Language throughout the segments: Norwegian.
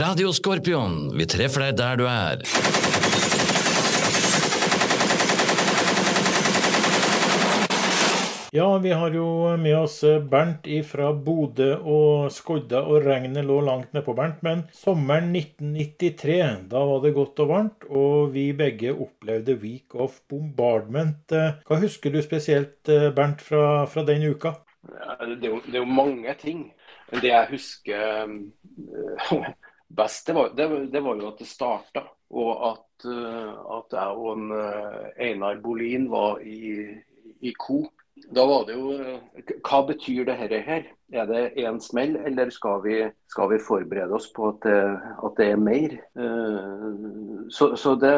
Radio Skorpion, vi treffer deg der du er. Ja, vi har jo med oss Bernt fra Bodø og Skodda, og regnet lå langt nedpå, Bernt. Men sommeren 1993, da var det godt og varmt, og vi begge opplevde Week of Bombardment. Hva husker du spesielt, Bernt, fra, fra den uka? Ja, det, er jo, det, er jo, mange ting. Men Det jeg husker best, det var, det, det var, jo at det starta. Og at, uh, at jeg og en, uh, Einar Bolin var i, i Co da var det jo Hva betyr det her? Er det én smell, eller skal vi, skal vi, forberede oss på at det, at det er mer? Eh, så, så det,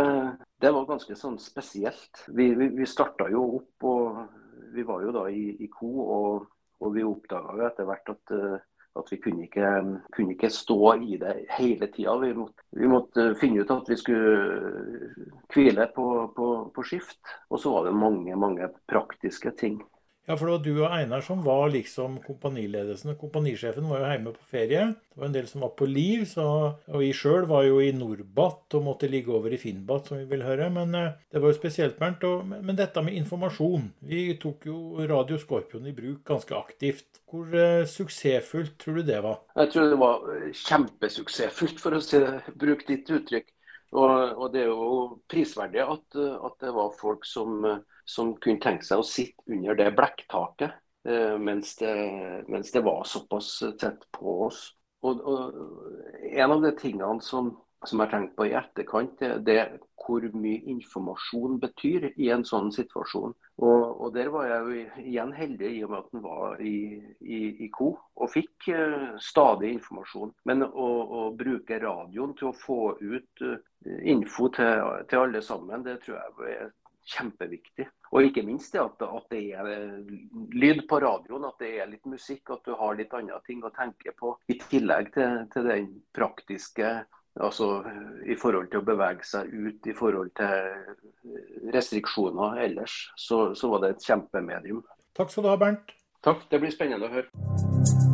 det, var ganske sånn spesielt. Vi, vi, vi starta jo opp, og vi var jo da i, i ko, og, og vi oppdaga etter hvert at eh, at vi kunne ikke, kunne ikke stå i det hele tida. Vi, vi, måtte finne ut at vi skulle hvile på, på, på skift. Og så var det mange, mange praktiske ting. Ja, for det var du og Einar som var liksom kompaniledelsen. Kompanisjefen var jo hjemme på ferie. Det var en del som var på liv. Så, og vi sjøl var jo i Norbat og måtte ligge over i Finnbat, som vi vil høre. Men eh, det var jo spesielt, Bernt. Og, men dette med informasjon. Vi tok jo Radio Skorpion i bruk ganske aktivt. Hvor uh, suksessfullt tror du det var? Jeg tror det var kjempesuksessfullt, for å si, bruke ditt uttrykk. Og, og, det er jo prisverdig at, at det var folk som som kunne tenke seg å sitte under det blekktaket eh, mens, det, mens, det, var såpass tett på oss. Og, og En av de tingene som, som jeg har tenkt på i etterkant, det er hvor mye informasjon betyr i en sånn situasjon. Og, og Der var jeg jo igjen heldig i og med at den var i, i, i KO og fikk uh, stadig informasjon. Men å, å, bruke radioen til å få ut uh, info til, til, alle sammen, det tror jeg er kjempeviktig. Og ikke minst det at, at, det er eh, lyd på radioen, at det er litt musikk, at du har litt andre ting å tenke på. I tillegg til, til den praktiske Altså i forhold til å bevege seg ut, i forhold til restriksjoner ellers, så, så var det et kjempemedium. Takk skal du ha, Bernt. Takk, det blir spennende å høre.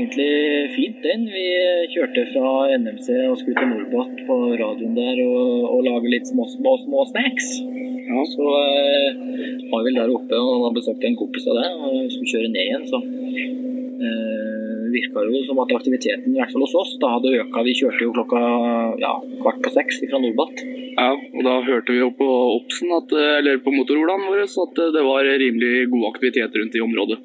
Egentlig fint, den. Vi kjørte fra NMC og skulle til Norbat på radioen der og, og lage litt små, små, små snacks. Ja. Så eh, var vi vel der oppe og hadde besøkt en kompis av det og skulle kjøre ned igjen. Så eh, virka jo som at aktiviteten, i hvert fall hos oss, da hadde øka. Vi kjørte jo klokka ja, kvart på seks fra Norbat. Ja, og da hørte vi jo på Opsen, at, eller på motorhjulene våre, at det var rimelig god aktivitet rundt i området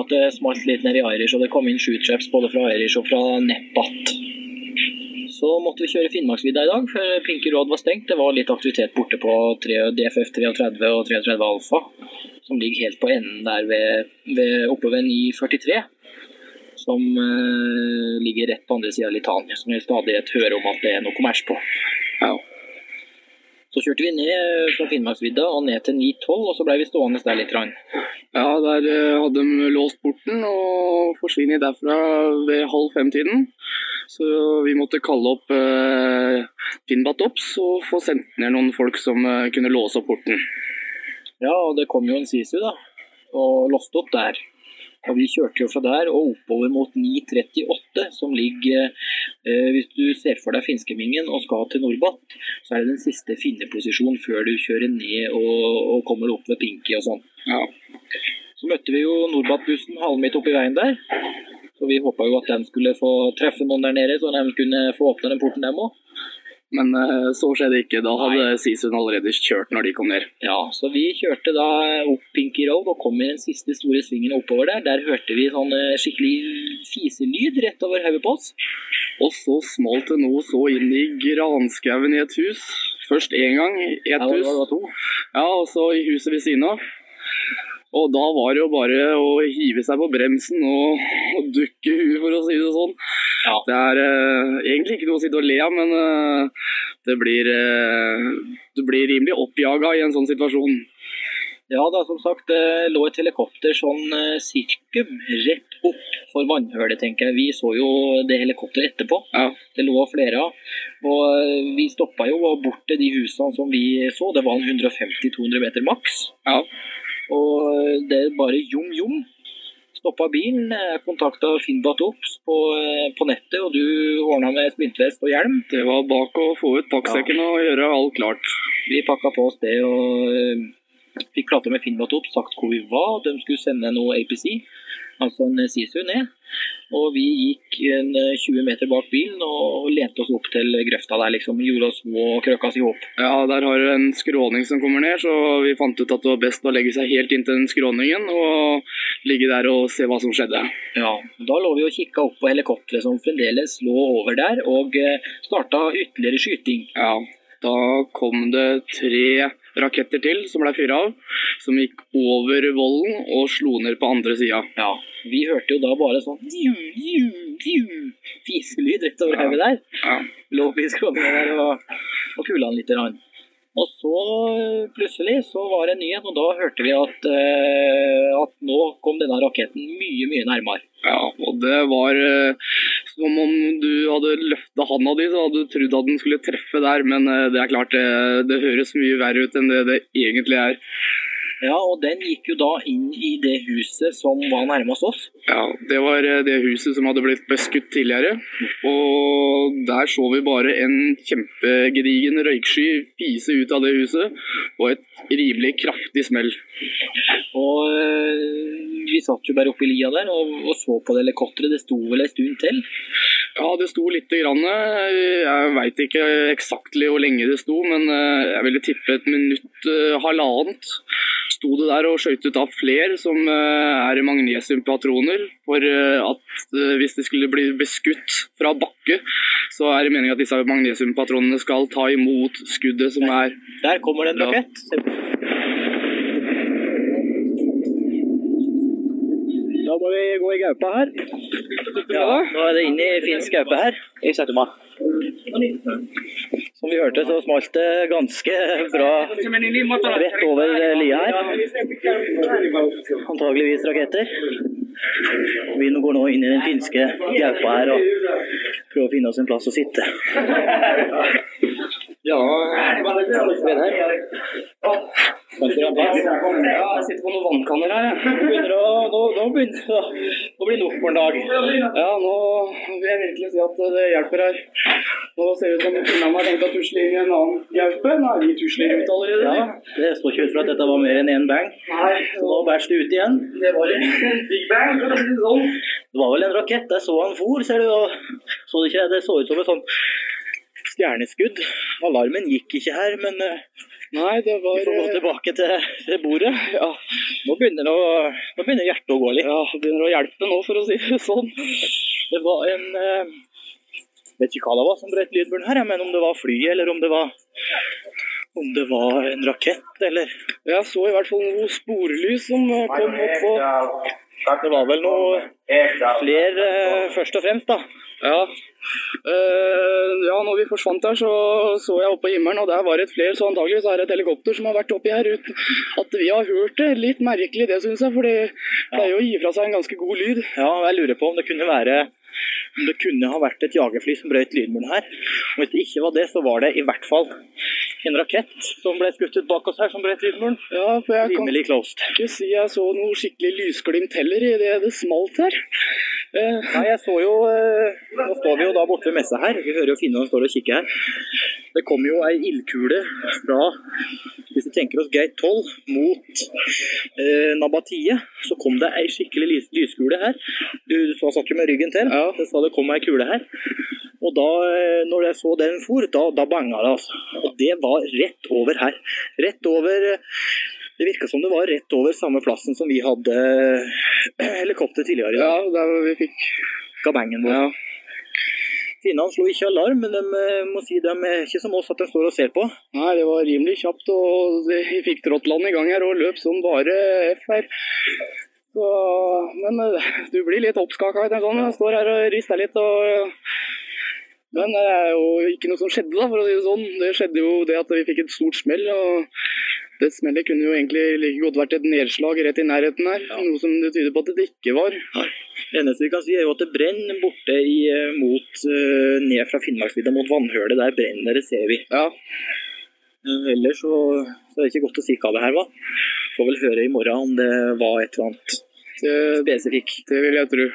at det smalt litt ned i Irish, og det kom inn shoottraps både fra Irish og fra Neppat. Så måtte vi kjøre Finnmarksvidda i dag, for Pinky Road var stengt. Det var litt aktivitet borte på DFF 33 og 33 Alfa, som ligger helt på enden der ved, ved oppe ved 943. Som uh, ligger rett på andre sida av Litania, som vi stadig hører om at det er noe kommers på. Ja. Så kjørte vi ned fra Finnmarksvidda og ned til 912, og så ble vi stående der litt. Ja, der eh, hadde de låst porten og forsvunnet derfra ved halv fem-tiden. Så vi måtte kalle opp eh, Finnbatops og få sendt ned noen folk som eh, kunne låse opp porten. Ja, og det kom jo en Sisu da, og låste opp der. Og Vi kjørte jo fra der og oppover mot 938, som ligger eh, Hvis du ser for deg Finskemingen og skal til Norbat, så er det den siste finneposisjonen før du kjører ned og, og kommer opp ved Pinky og sånn. Ja. Så møtte vi jo Norbat-bussen halvmidt oppi veien der. Så vi håpa jo at den skulle få treffe noen der nede, så de kunne få åpne den porten, dem òg. Men uh, så skjedde ikke. Da hadde Sisun allerede kjørt når de kom ned. Ja, så vi kjørte da opp Pinky Road og kom i den siste store svingen oppover der. Der hørte vi sånn uh, skikkelig fiselyd rett over hodet på oss. Og så smalt det noe så inn i granskauen i et hus. Først én gang i ett ja, hus. Ja, og så i huset ved siden av. Og da var det jo bare å hive seg på bremsen og, og dukke huet, for å si det sånn. Ja. Det er uh, egentlig ikke noe å sitte og le av, men uh, det blir, eh, du blir rimelig oppjaga i en sånn situasjon. Ja da, som sagt, det lå et helikopter sånn eh, sirkum rett opp for vannhølet, tenker jeg. Vi så jo det helikopteret etterpå. Ja. Det lå flere av. Og eh, vi stoppa jo bort til de husene som vi så. Det var en 150-200 meter maks. Ja. Og eh, det er bare jom-jom. Stoppa bilen, jeg kontakta Finnbat Ops på, eh, på nettet, og du ordna med spintvest og hjelm. Det var bak å få ut pakksekken og gjøre alt klart. Vi pakka på oss det og eh, fikk prata med Finnbat opp, sagt hvor vi var. De skulle sende noe APC, altså en SISU, ned. Og vi gikk en eh, 20 meter bak bilen og lente oss opp til grøfta der, liksom. Gjorde oss små og krøkka oss i hop. Ja, der har du en skråning som kommer ned, så vi fant ut at det var best å legge seg helt inntil den skråningen og ligge der og se hva som skjedde. Ja, da lå vi og kikka opp på helikopteret som fremdeles lå over der, og eh, starta ytterligere skyting. Ja, da kom det tre raketter til som ble fyra av, som gikk over volden og slo ned på andre sida. Ja, vi hørte jo da bare sånn fiselyd rett over hodet der. Ja. Lå vi skråninga der og, og kula han litt. Grann. Og så eh, plutselig så var det en nyhet, og da hørte vi at, eh, at nå kom denne raketten mye, mye nærmere. Ja, og det var eh, som om du hadde løfta handa di, så hadde du trodd at den skulle treffe der, men det er klart, det, det høres mye verre ut enn det det egentlig er. Ja, og den gikk jo da inn i det huset som var nærmest oss. Ja, Det var eh, det huset som hadde blitt beskutt tidligere. Og der så vi bare en kjempegedigen røyksky fise ut av det huset, og et rimelig kraftig smell. Og øh, vi satt jo bare oppi lia der og, og så på det helikopteret. Det sto vel en stund til. Ja, det sto lite grann. Jeg veit ikke eksakt hvor lenge det sto, men eh, jeg ville tippe et minutt, eh, halvannet. Sto det der og skjøt ut av fler som eh, er magnesiumpatroner. For at hvis det skulle bli beskutt fra bakke, så er det meningen at disse magnesiumpatronene skal ta imot skuddet som er Der kommer det en rakett. Da må vi gå i gaupa her. Ja, nå er det inn i finsk gaupe her. i setter. Som vi hørte, så smalt det ganske bra rett over lia her. Antageligvis raketter. Vi går nå inn i den finske gaupa her og prøver å finne oss en plass å sitte. Ja, Venner. Ja, jeg sitter på noen vannkanner her. begynner å, nå, nå begynner det å- bli nok for en dag. Ja, nå vil jeg virkelig si at det hjelper her. Nå ser det ut som kvinnene har tenkt å tusle inn i en annen gaupe. Nå er vi tusler ut allerede. Ja, det står ikke ut for at dette var mer enn én bang. Nei, Så nå bæsj det ut igjen. det var en big bang, for å si det sånn. Det var vel en rakett. Jeg så han for, ser du. Så det ikke? Det så ut som en sånn stjerneskudd. Alarmen gikk ikke her, men eh, Nei, det var vi får gå tilbake til, til bordet. Ja, nå begynner, å, nå begynner hjertet å gå litt. Ja, det begynner å hjelpe nå, for å si det sånn. Det var en eh, Vet ikke hva det var som brøt lydburen her, jeg, men om det var fly, eller om det var om det var en rakett, eller Jeg så i hvert fall noe sporlys som eh, kom opp og Det var vel noe flere, eh, først og fremst, da. Ja. Uh, ja, når vi forsvant der, så så jeg oppe på himmelen, og der var det et flere, så antageligvis er det et helikopter som har vært oppi her uten at vi har hørt det. Litt merkelig det, syns jeg, for det pleier å gi fra seg en ganske god lyd. Ja, jeg lurer på om det kunne være det kunne ha vært et jagerfly som brøt lydmuren her. Og hvis det ikke var det, så var det i hvert fall en rakett som ble skutt ut bak oss her, som brøt lydmuren. Ja, for jeg kan closed. ikke si jeg så noe skikkelig lysglimt heller i det det smalt her. Eh, Nei, jeg så jo eh, Nå står vi jo da borte ved messa her. Vi hører jo Finne står og kikker her. Det kom jo ei ildkule fra Hvis vi tenker oss gate 12 mot eh, Nabatie, så kom det ei skikkelig lys, lyskule her. Du, du så, satt jo med ryggen til. Ja. Det sa det kom ei kule her. Og da eh, når jeg så den for, da, da banga det, altså. Og det var rett over her. Rett over eh, Det virka som det var rett over samme plassen som vi hadde eh, helikopter tidligere i dag. ja, der vi fikk Gabangen vår. Ja. Finnene slo ikke alarm, men de må si de er ikke som oss at de står og ser på. Nei, det var rimelig kjapt, og vi fikk Trottland i gang her og løp som bare F her. Så, men eh, du blir litt oppskaka etter sånn. Jeg står her og rister litt og Men det er jo ikke noe som skjedde, da, for å si det sånn. Det skjedde jo det at vi fikk et stort smell. og det smellet kunne jo egentlig like godt vært et nedslag rett i nærheten her. Noe som det tyder på at det ikke var. Det eneste vi kan si er jo at det brenner borte i, eh, mot, eh, ned fra Finnmarksvidda mot vannhølet. Der brenner det, ser vi. Ja, Eh, Ellers så, så er det ikke godt å si hva det her var. Får vel høre i morgen om det var et eller annet det, spesifikt. det vil jeg tro.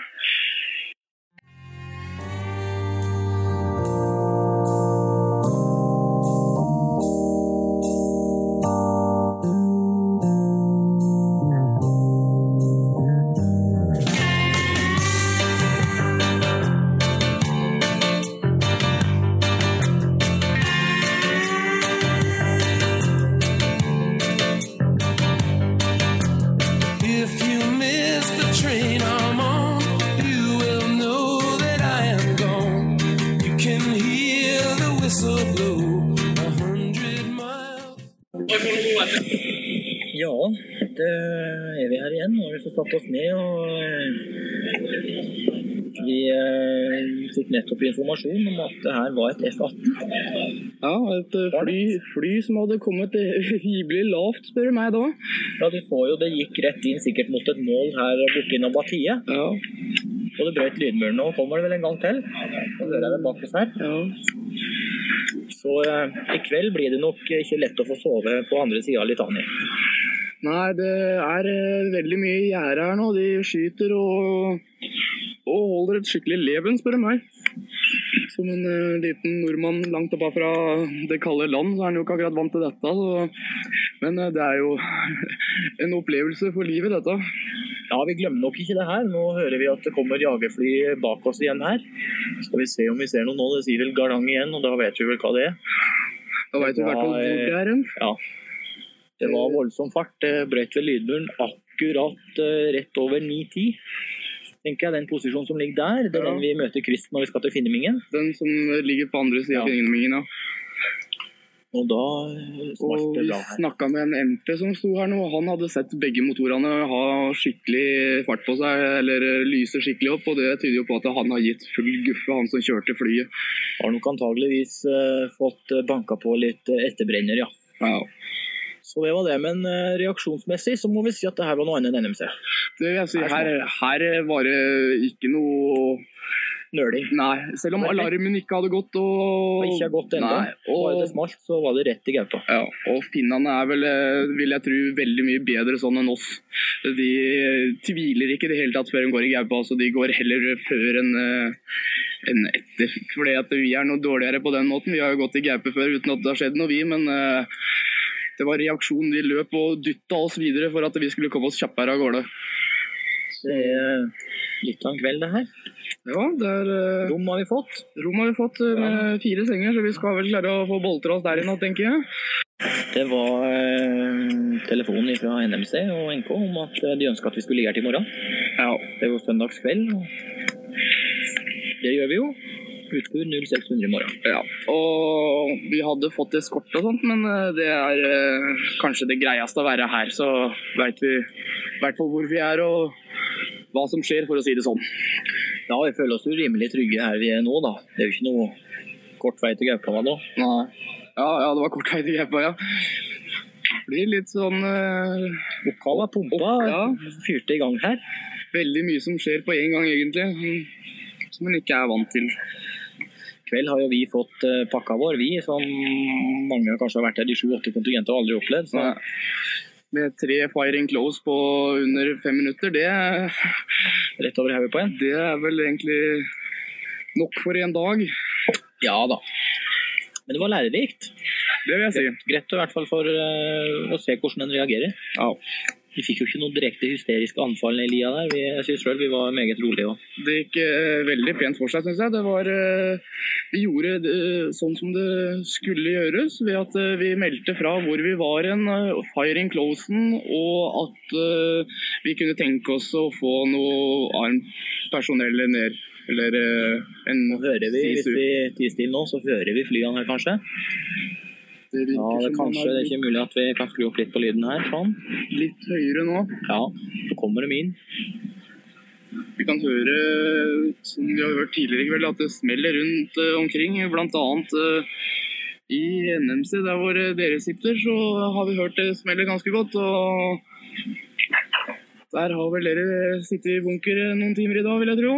F-18. Ja, et eh, fly, fly som hadde kommet hyggelig lavt, spør du meg da. Ja, du så jo det gikk rett inn sikkert mot et mål her borte i Nabatiet. Ja, Og det brøt lydmuren. Nå kommer det vel en gang til. Nå hører jeg det bak oss her. ja. Så eh, i kveld blir det nok ikke lett å få sove på andre sida av Litani. Nei, det er eh, veldig mye gjerde her nå. De skyter og, og holder et skikkelig leven, spør du meg. Som en uh, liten nordmann langt oppa fra det kalde land, så er han jo ikke akkurat vant til dette. Så. Men uh, det er jo en opplevelse for livet, dette. Ja, vi glemmer nok ikke det her. Nå hører vi at det kommer jagerfly bak oss igjen her. Skal vi se om vi ser noe nå. Det sier vel Gardang igjen, og da vet vi vel hva det er. Da veit vi i hvert fall hvor det er hen. Ja. Det var voldsom fart. Det brøt ved lydmuren akkurat uh, rett over 9-10. Tenker jeg Den posisjonen som ligger der, det er den vi møter kryss når vi skal til Finnemingen. Den som ligger på andre sida av Finnemingen, ja. Og da eh, smalt det vi bra snakka med en MP som sto her nå. Han hadde sett begge motorene ha skikkelig fart på seg, eller lyse skikkelig opp. Og det tyder jo på at han har gitt full guffe, han som kjørte flyet. Har nok antageligvis eh, fått eh, banka på litt eh, etterbrenner, ja. Ja. Så det var det. Men eh, reaksjonsmessig så må vi si at det her var noe annet enn NMC. Det vil jeg si. Her, her var det ikke noe Nøling. Nei, selv om alarmen ikke hadde gått og Og ikke har gått ennå. Og... Bare det smalt, så var det rett i gauta. ja, og finnene er vel, eh, vil jeg tro, veldig mye bedre sånn enn oss. De tviler ikke i det hele tatt før de går i gaupa, så de går heller før enn en enn etter. Fordi at vi er noe dårligere på den måten. Vi har jo gått i gaupe før uten at det har skjedd noe, vi. Men eh, det var reaksjonen. De løp og dytta oss videre for at vi skulle komme oss kjappere av gårde. Det er litt av en kveld, det her. Ja, det er eh, Rom har vi fått. rom har vi fått eh, med fire senger, så vi skal vel klare å få boltra oss der i natt, tenker jeg. Det var eh, telefonen fra NMC og NK om at eh, de ønska at vi skulle ligge her til i morgen. Ja. Det er jo søndagskveld. Det gjør vi jo. Utkur 0600 i morgen. Ja, og vi hadde fått eskort og sånt, men eh, det er eh, kanskje det greieste å være her. Så veit vi i hvert fall hvor vi er og hva som skjer, for å si det sånn. Ja, vi føler oss jo rimelig trygge her vi er nå, da. Det er jo ikke noe kort vei til Gaupava nå. Nei. Ja, ja, det var kort vei til Gaupa, ja. Blir litt sånn eh, Oppkalla pumpa Ja. fyrte i gang her. Veldig mye som skjer på en gang, egentlig. Som- hun ikke er vant til. I kveld har jo vi fått eh, pakka vår, vi som mange kanskje har vært her i sju-åtte kontingenter og aldri opplevd. Så Med tre firing close på under fem minutter, det, rett over hodet på en. det er vel egentlig nok for en dag. Ja da. Men det var lærerikt. Det vil jeg si. Greit i hvert fall for eh, å se hvordan den reagerer. Ja. Vi fikk jo ikke noe direkte hysteriske anfall i lia der. Vi, jeg synes selv vi var meget rolige. òg. Det gikk eh, veldig pent for seg, syns jeg. Det var, eh, vi gjorde det sånn som det skulle gjøres, ved at eh, vi meldte fra hvor vi var en, uh, firing closen, og at eh, vi kunne tenke oss å få noe annet personell ned. Eller eh, en nå hører vi, hvis vi tier stille nå, så hører vi flyene her kanskje. Det Ja, det kanskje det er ikke mulig at vi kan skru opp litt på lyden her. Sånn. litt høyere nå. Ja, så kommer de inn. Vi kan høre, som vi har hørt tidligere i kveld, at det smeller rundt eh, omkring. Blant annet eh, i NMC, der hvor eh, dere sitter, så har vi hørt det smeller ganske godt. Og der har vel dere sittet i bunker noen timer i dag, vil jeg tro.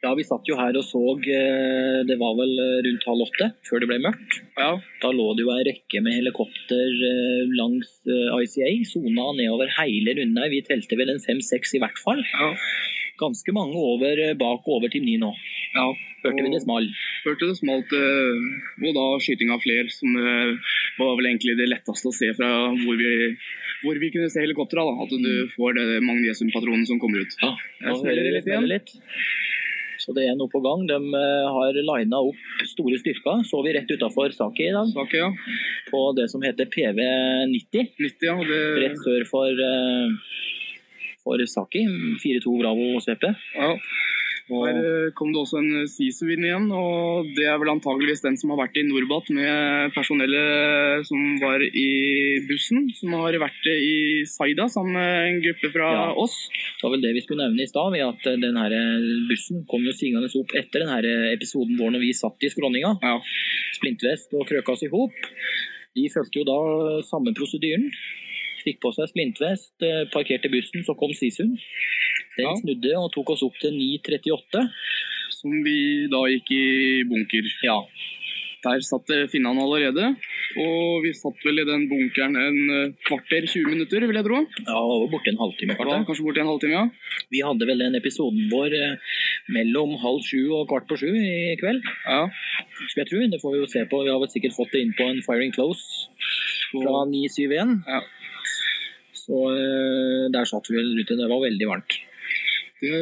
Ja, vi satt jo her og så eh, Det var vel eh, rundt halv åtte, før det ble mørkt. Ja, Da lå det jo ei rekke med helikopter eh, langs ICA, sona nedover hele Rundøy. Vi telte vel en fem-seks i hvert fall. ja, Ganske mange over bak og over til ni nå. ja. Hørte vi det small? Hørte det smalt, og da skyting av fler, som var vel egentlig det letteste å se fra hvor vi, hvor vi kunne se helikoptera. At du får det magnesiumpatronen som kommer ut. Ja, da hører det vi litt igjen. Så det er noe på gang. De eh, har lina opp store styrker. Så vi rett utafor Saki i dag, Sake, ja. på det som heter PV90. 90, ja. Det, Rett sør for, eh, for Saki. 4-2 Bravo CP. ja. Her eh, kom det også en SISU inn igjen, og det er vel antageligvis den som har vært i Norbat med personellet som var i bussen, som har vært i Saida sammen med en gruppe fra Ja. oss. det var vel det vi skulle nevne i stad, ved at denne den her bussen kom jo svingende opp etter den her episoden vår når vi satt i skråninga. Ja. Splintvest og krøka oss i hop. De fulgte jo da samme prosedyren. Fikk på seg splintvest, eh, parkerte bussen, så kom Sisund. Den snudde og tok oss opp til 9.38. Som vi da gikk i bunker. Ja. Der satt finnene allerede, og vi satt vel i den bunkeren en eh, kvarter, 20 minutter, vil jeg tro. ja, var borte en halvtime. Ja, kanskje borti en halvtime, ja. Vi hadde vel den episoden vår eh, mellom halv sju og kvart på sju i kveld. ja. Skal jeg tro. Det får vi jo se på. Vi har vel sikkert fått det inn på en Firing Close fra 971. Ja. Så eh, der satt vi vel ute. Det var veldig varmt. Det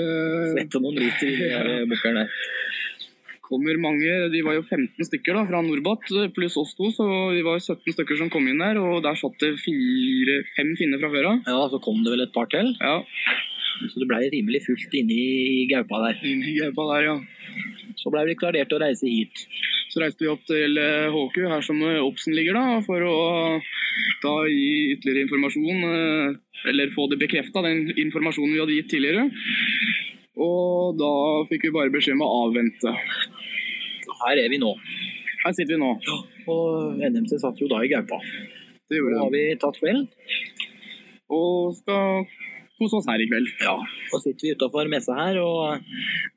Svette noen liter i den der der. kommer mange, de var jo 15 stykker da, fra Norbat, pluss oss to, så vi var 17 stykker som kom inn der, og der satt det fire, fem finner fra før av. Ja, så kom det vel et par til. Ja, Så det blei rimelig fullt inne i gaupa der. Inne i gaupa der, ja. Så blei vi klarert til å reise hit. Så reiste vi opp til eh, HQ, her som eh, Obsen ligger da, for å da gi ytterligere informasjon, eh, eller få det bekreftet, den informasjonen vi hadde gitt tidligere. Og da fikk vi bare beskjed om å avvente. Her er vi nå. Her sitter vi nå. Og NMC satt jo da i gaupa. Det gjorde Nå gjorde har vi. vi tatt kvelden. Og skal kose oss her i kveld. Ja. Så sitter vi utafor messa her, og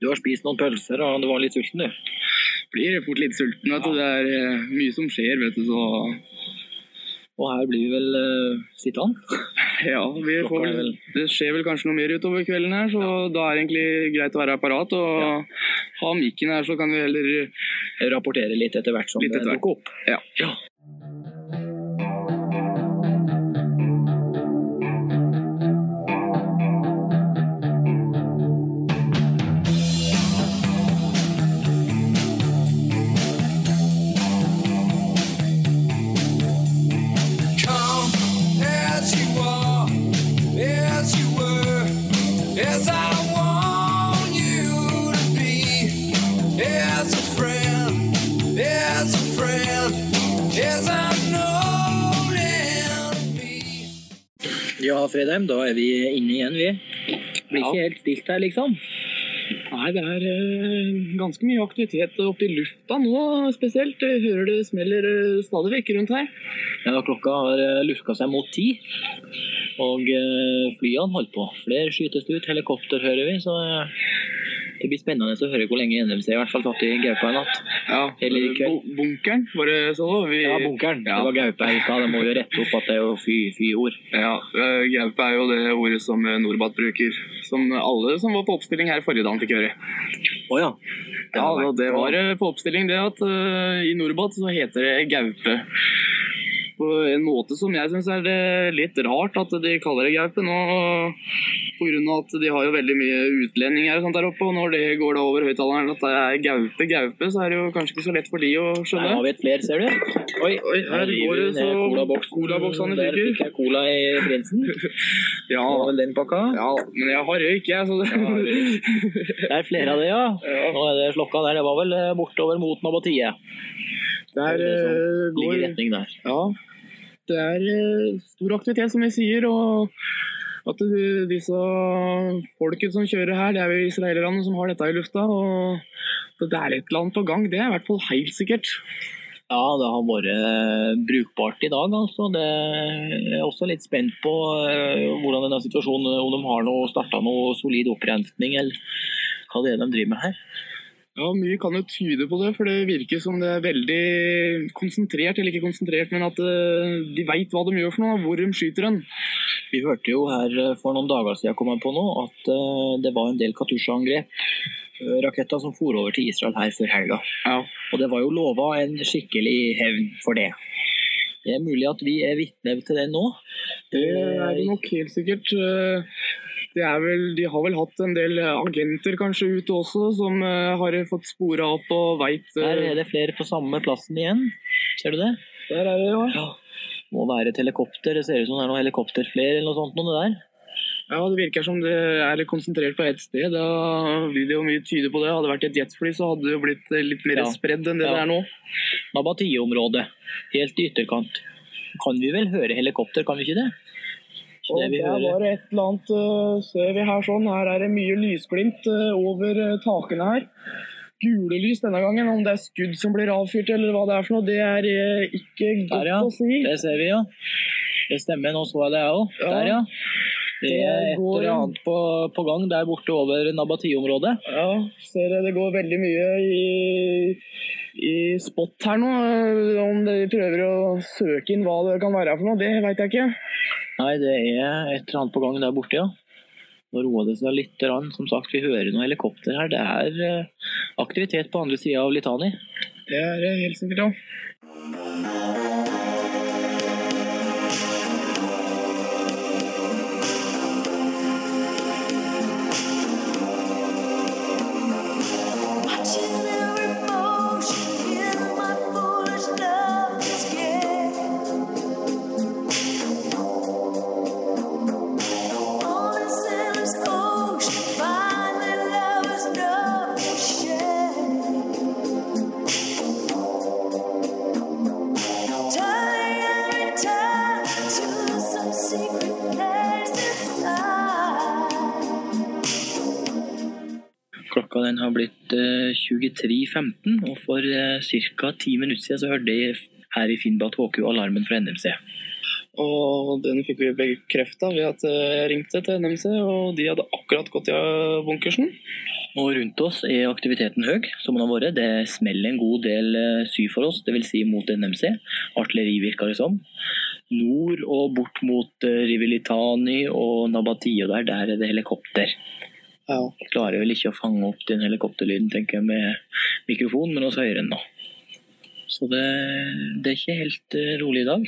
du har spist noen pølser, og du var litt sulten, du. Blir fort litt sulten, vet du. Det er eh, mye som skjer, vet du, så Og her blir vi vel uh, sittende. Ja, vi får det skjer vel kanskje noe mer utover kvelden her, så da er det egentlig greit å være apparat og ha mikken her, så kan vi heller Rapportere litt etter hvert som det dukker opp. Ja. ja. Fredheim, da er vi inne igjen, vi. Blir ikke helt stilt her, liksom. Nei, det er eh, ganske mye aktivitet oppe i lufta nå spesielt. Jeg hører det smeller eh, stadig vekk rundt her. Ja, klokka har eh, seg mot ti, og eh, flyene holder på. Flere skytes ut, helikopter hører vi, så eh, det blir spennende å høre hvor lenge NMC i hvert fall satt i gaupa i natt. Ja, Eller. Bunkeren, var det sånn? Vi, Ja, bunkeren. Ja. Det var gaupe her i stad. Det må jo rette opp at det er jo fy- fy-ord. Ja, eh, gaupe er jo det ordet som eh, Norbat bruker. Som alle som var på oppstilling her forrige dag fikk høre. Å ja. Ja, og det var eh, på oppstilling det at uh, i Norbat så heter det gaupe. På en måte som jeg syns er litt rart at de kaller det gaupe nå. Av at de har jo veldig mye utlendinger og sånt der oppe, og når det går da over høyttaleren at det er gaupe, gaupe, så er det jo kanskje ikke så lett for de å Der skjønne. har vi et fler, ser du. Oi, Oi, her går det så colaboksene Der fikk jeg cola i prinsen. Ja, Det var vel den pakka. ja, men jeg har røyk, jeg, så det Det er flere av det, ja. Nå er det slokka der. Det var vel eh, bortover mot Nabotie. Der er det eh, ligger retning der. Ja, det er eh, stor aktivitet, som vi sier. Og At disse folket som kjører her, det er jo israelerne som har dette i lufta. og Det er et annet på gang, det er i hvert fall helt sikkert. Ja, det har vært brukbart i dag. altså. Det er også litt spent på eh, hvordan denne situasjonen, om de har noe, starta noe solid opprenskning, eller hva det er de driver med her. Ja, Mye kan jo tyde på det, for det virker som det er veldig konsentrert, eller ikke konsentrert, men at eh, de veit hva de gjør for noe, hvor de skyter den. Vi hørte jo her eh, for noen dager siden kom jeg på nå, at eh, det var en del Katusha-angrep. Raketter som for over til Israel her før helga. Ja. Og det var jo lova en skikkelig hevn for det. Det er mulig at vi er vitne til det nå. Det er det nok helt sikkert. Eh, Det er vel, de har vel hatt en del agenter kanskje ute også, som eh, har fått spora opp og veit Her er det flere på samme plassen igjen. Ser du det? Der er det, ja. Ja. Må være et helikopter. Det ser ut som det er noen helikopterflere eller noe sånt. Noe der. Ja, Det virker som det er konsentrert på ett sted. Da vil det jo mye tyde på det. Hadde det vært et jetfly, så hadde det jo blitt eh, litt mer Ja. spredd enn det Ja. det er nå. Nabatie-området. Helt i ytterkant. Kan vi vel høre helikopter, kan vi ikke det? Og det er bare var et eller annet, eh, ser vi her sånn. Her er det mye lysglimt eh, over eh, takene her. Gule lys denne gangen. Om det er skudd som blir avfyrt eller hva det er for noe, det er ikke godt Der, ja. å si. Det ser vi, ja. Det stemmer, nå så jeg det jeg òg. Ja. Der, ja. Det er et eller annet på, på gang der borte over Nabati-området. Ja, ser jeg det går veldig mye i, i spot her nå. Om de prøver å søke inn hva det kan være for noe, det veit jeg ikke. Nei, det er et eller annet på gang der borte, ja. Nå roer det seg litt. Som sagt, vi hører noen helikopter her. Det er eh, aktivitet på andre sida av Litani. Det er det helt sikkert, ja. 23.15, og for eh, ca. ti minutter siden så hørte jeg her i Finnbat HQ alarmen fra NMC. Og den fikk vi bekrefta ved at eh, jeg ringte til NMC, og de hadde akkurat gått i bunkersen. Og rundt oss er aktiviteten høy, som den har vært. Det smeller en god del sy for oss, dvs. Si mot NMC. Artilleri virker det som. Nord og bort mot eh, Rivilitani og Nabatie der, der er det helikopter. Ja. Jeg klarer vel ikke å fange opp den helikopterlyden tenker jeg, med mikrofon, men også høyere enn nå. Så det, det er ikke helt eh, rolig i dag.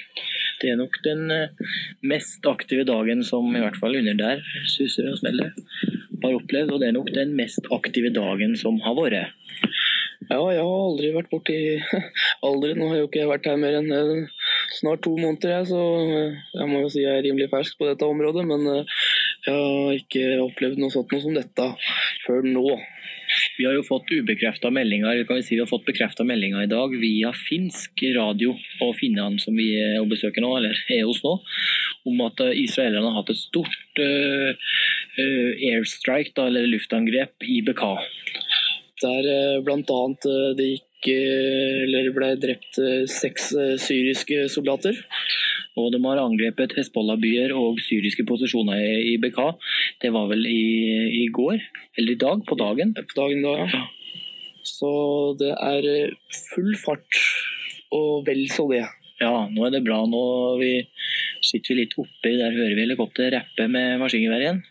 Det er nok den eh, mest aktive dagen som i hvert fall under der suser og smeller har opplevd, og det er nok den mest aktive dagen som har vært. Ja, jeg har aldri vært borti Aldri. Nå har jo ikke jeg vært her mer enn eh, snart to måneder, jeg, så jeg må jo si jeg er rimelig fersk på dette området. Men jeg har ikke opplevd noe sånt noe som dette før nå. Vi har jo fått ubekrefta meldinger kan vi si vi har fått bekrefta meldinger i dag via finsk radio og finnene som vi er og besøker nå, eller er hos nå, om at eh, israelerne har hatt et stort uh, uh, airstrike, da, eller luftangrep, i Bekaa. Der uh, eh, det gikk Eller ble drept eh, seks eh, syriske soldater. Og de har angrepet Hezbollah-byer og syriske posisjoner i BK, Det var vel i, i går, eller i dag, på dagen. på dagen da, ja. Så det er eh, full fart og vel så det. Ja, nå er det bra. Nå vi, sitter vi litt oppe, der hører vi helikopter rappe med maskingevær igjen.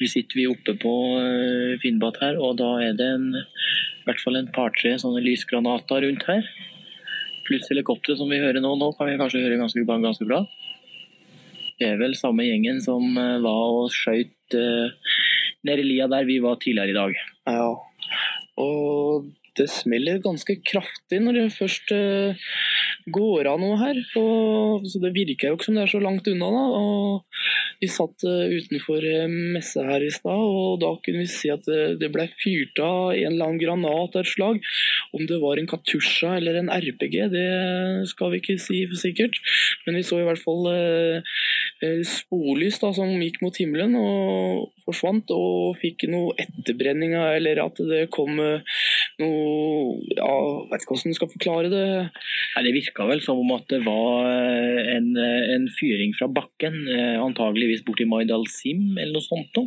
Vi sitter vi oppe på Finnbat her, og da er det en, i hvert fall en par-tre sånne lysgranater rundt her. Pluss helikopteret som vi hører nå. Nå kan vi kanskje høre ganske, ganske bra. Det er vel samme gjengen som eh, var og skjøt uh, nede i lia der vi var tidligere i dag. Ja. Og det smeller ganske kraftig når det først eh, går av noe her. Og, så det virker jo ikke som det er så langt unna. da. Og vi satt eh, utenfor messa messe her i stad, og da kunne vi se at det, ble fyrt av en eller annen granat av et slag. Om det var en Katusha eller en RPG, det skal vi ikke si for sikkert. Men vi så i hvert fall eh, eh, sporlys da, som gikk mot himmelen og forsvant, og fikk noe etterbrenning eller at det kom eh, noe Ja, vet ikke hvordan du skal forklare det. Nei, det virka vel som om at det var eh, en, eh, en fyring fra bakken, eh, antageligvis borti Maidal Sim eller noe sånt. Da.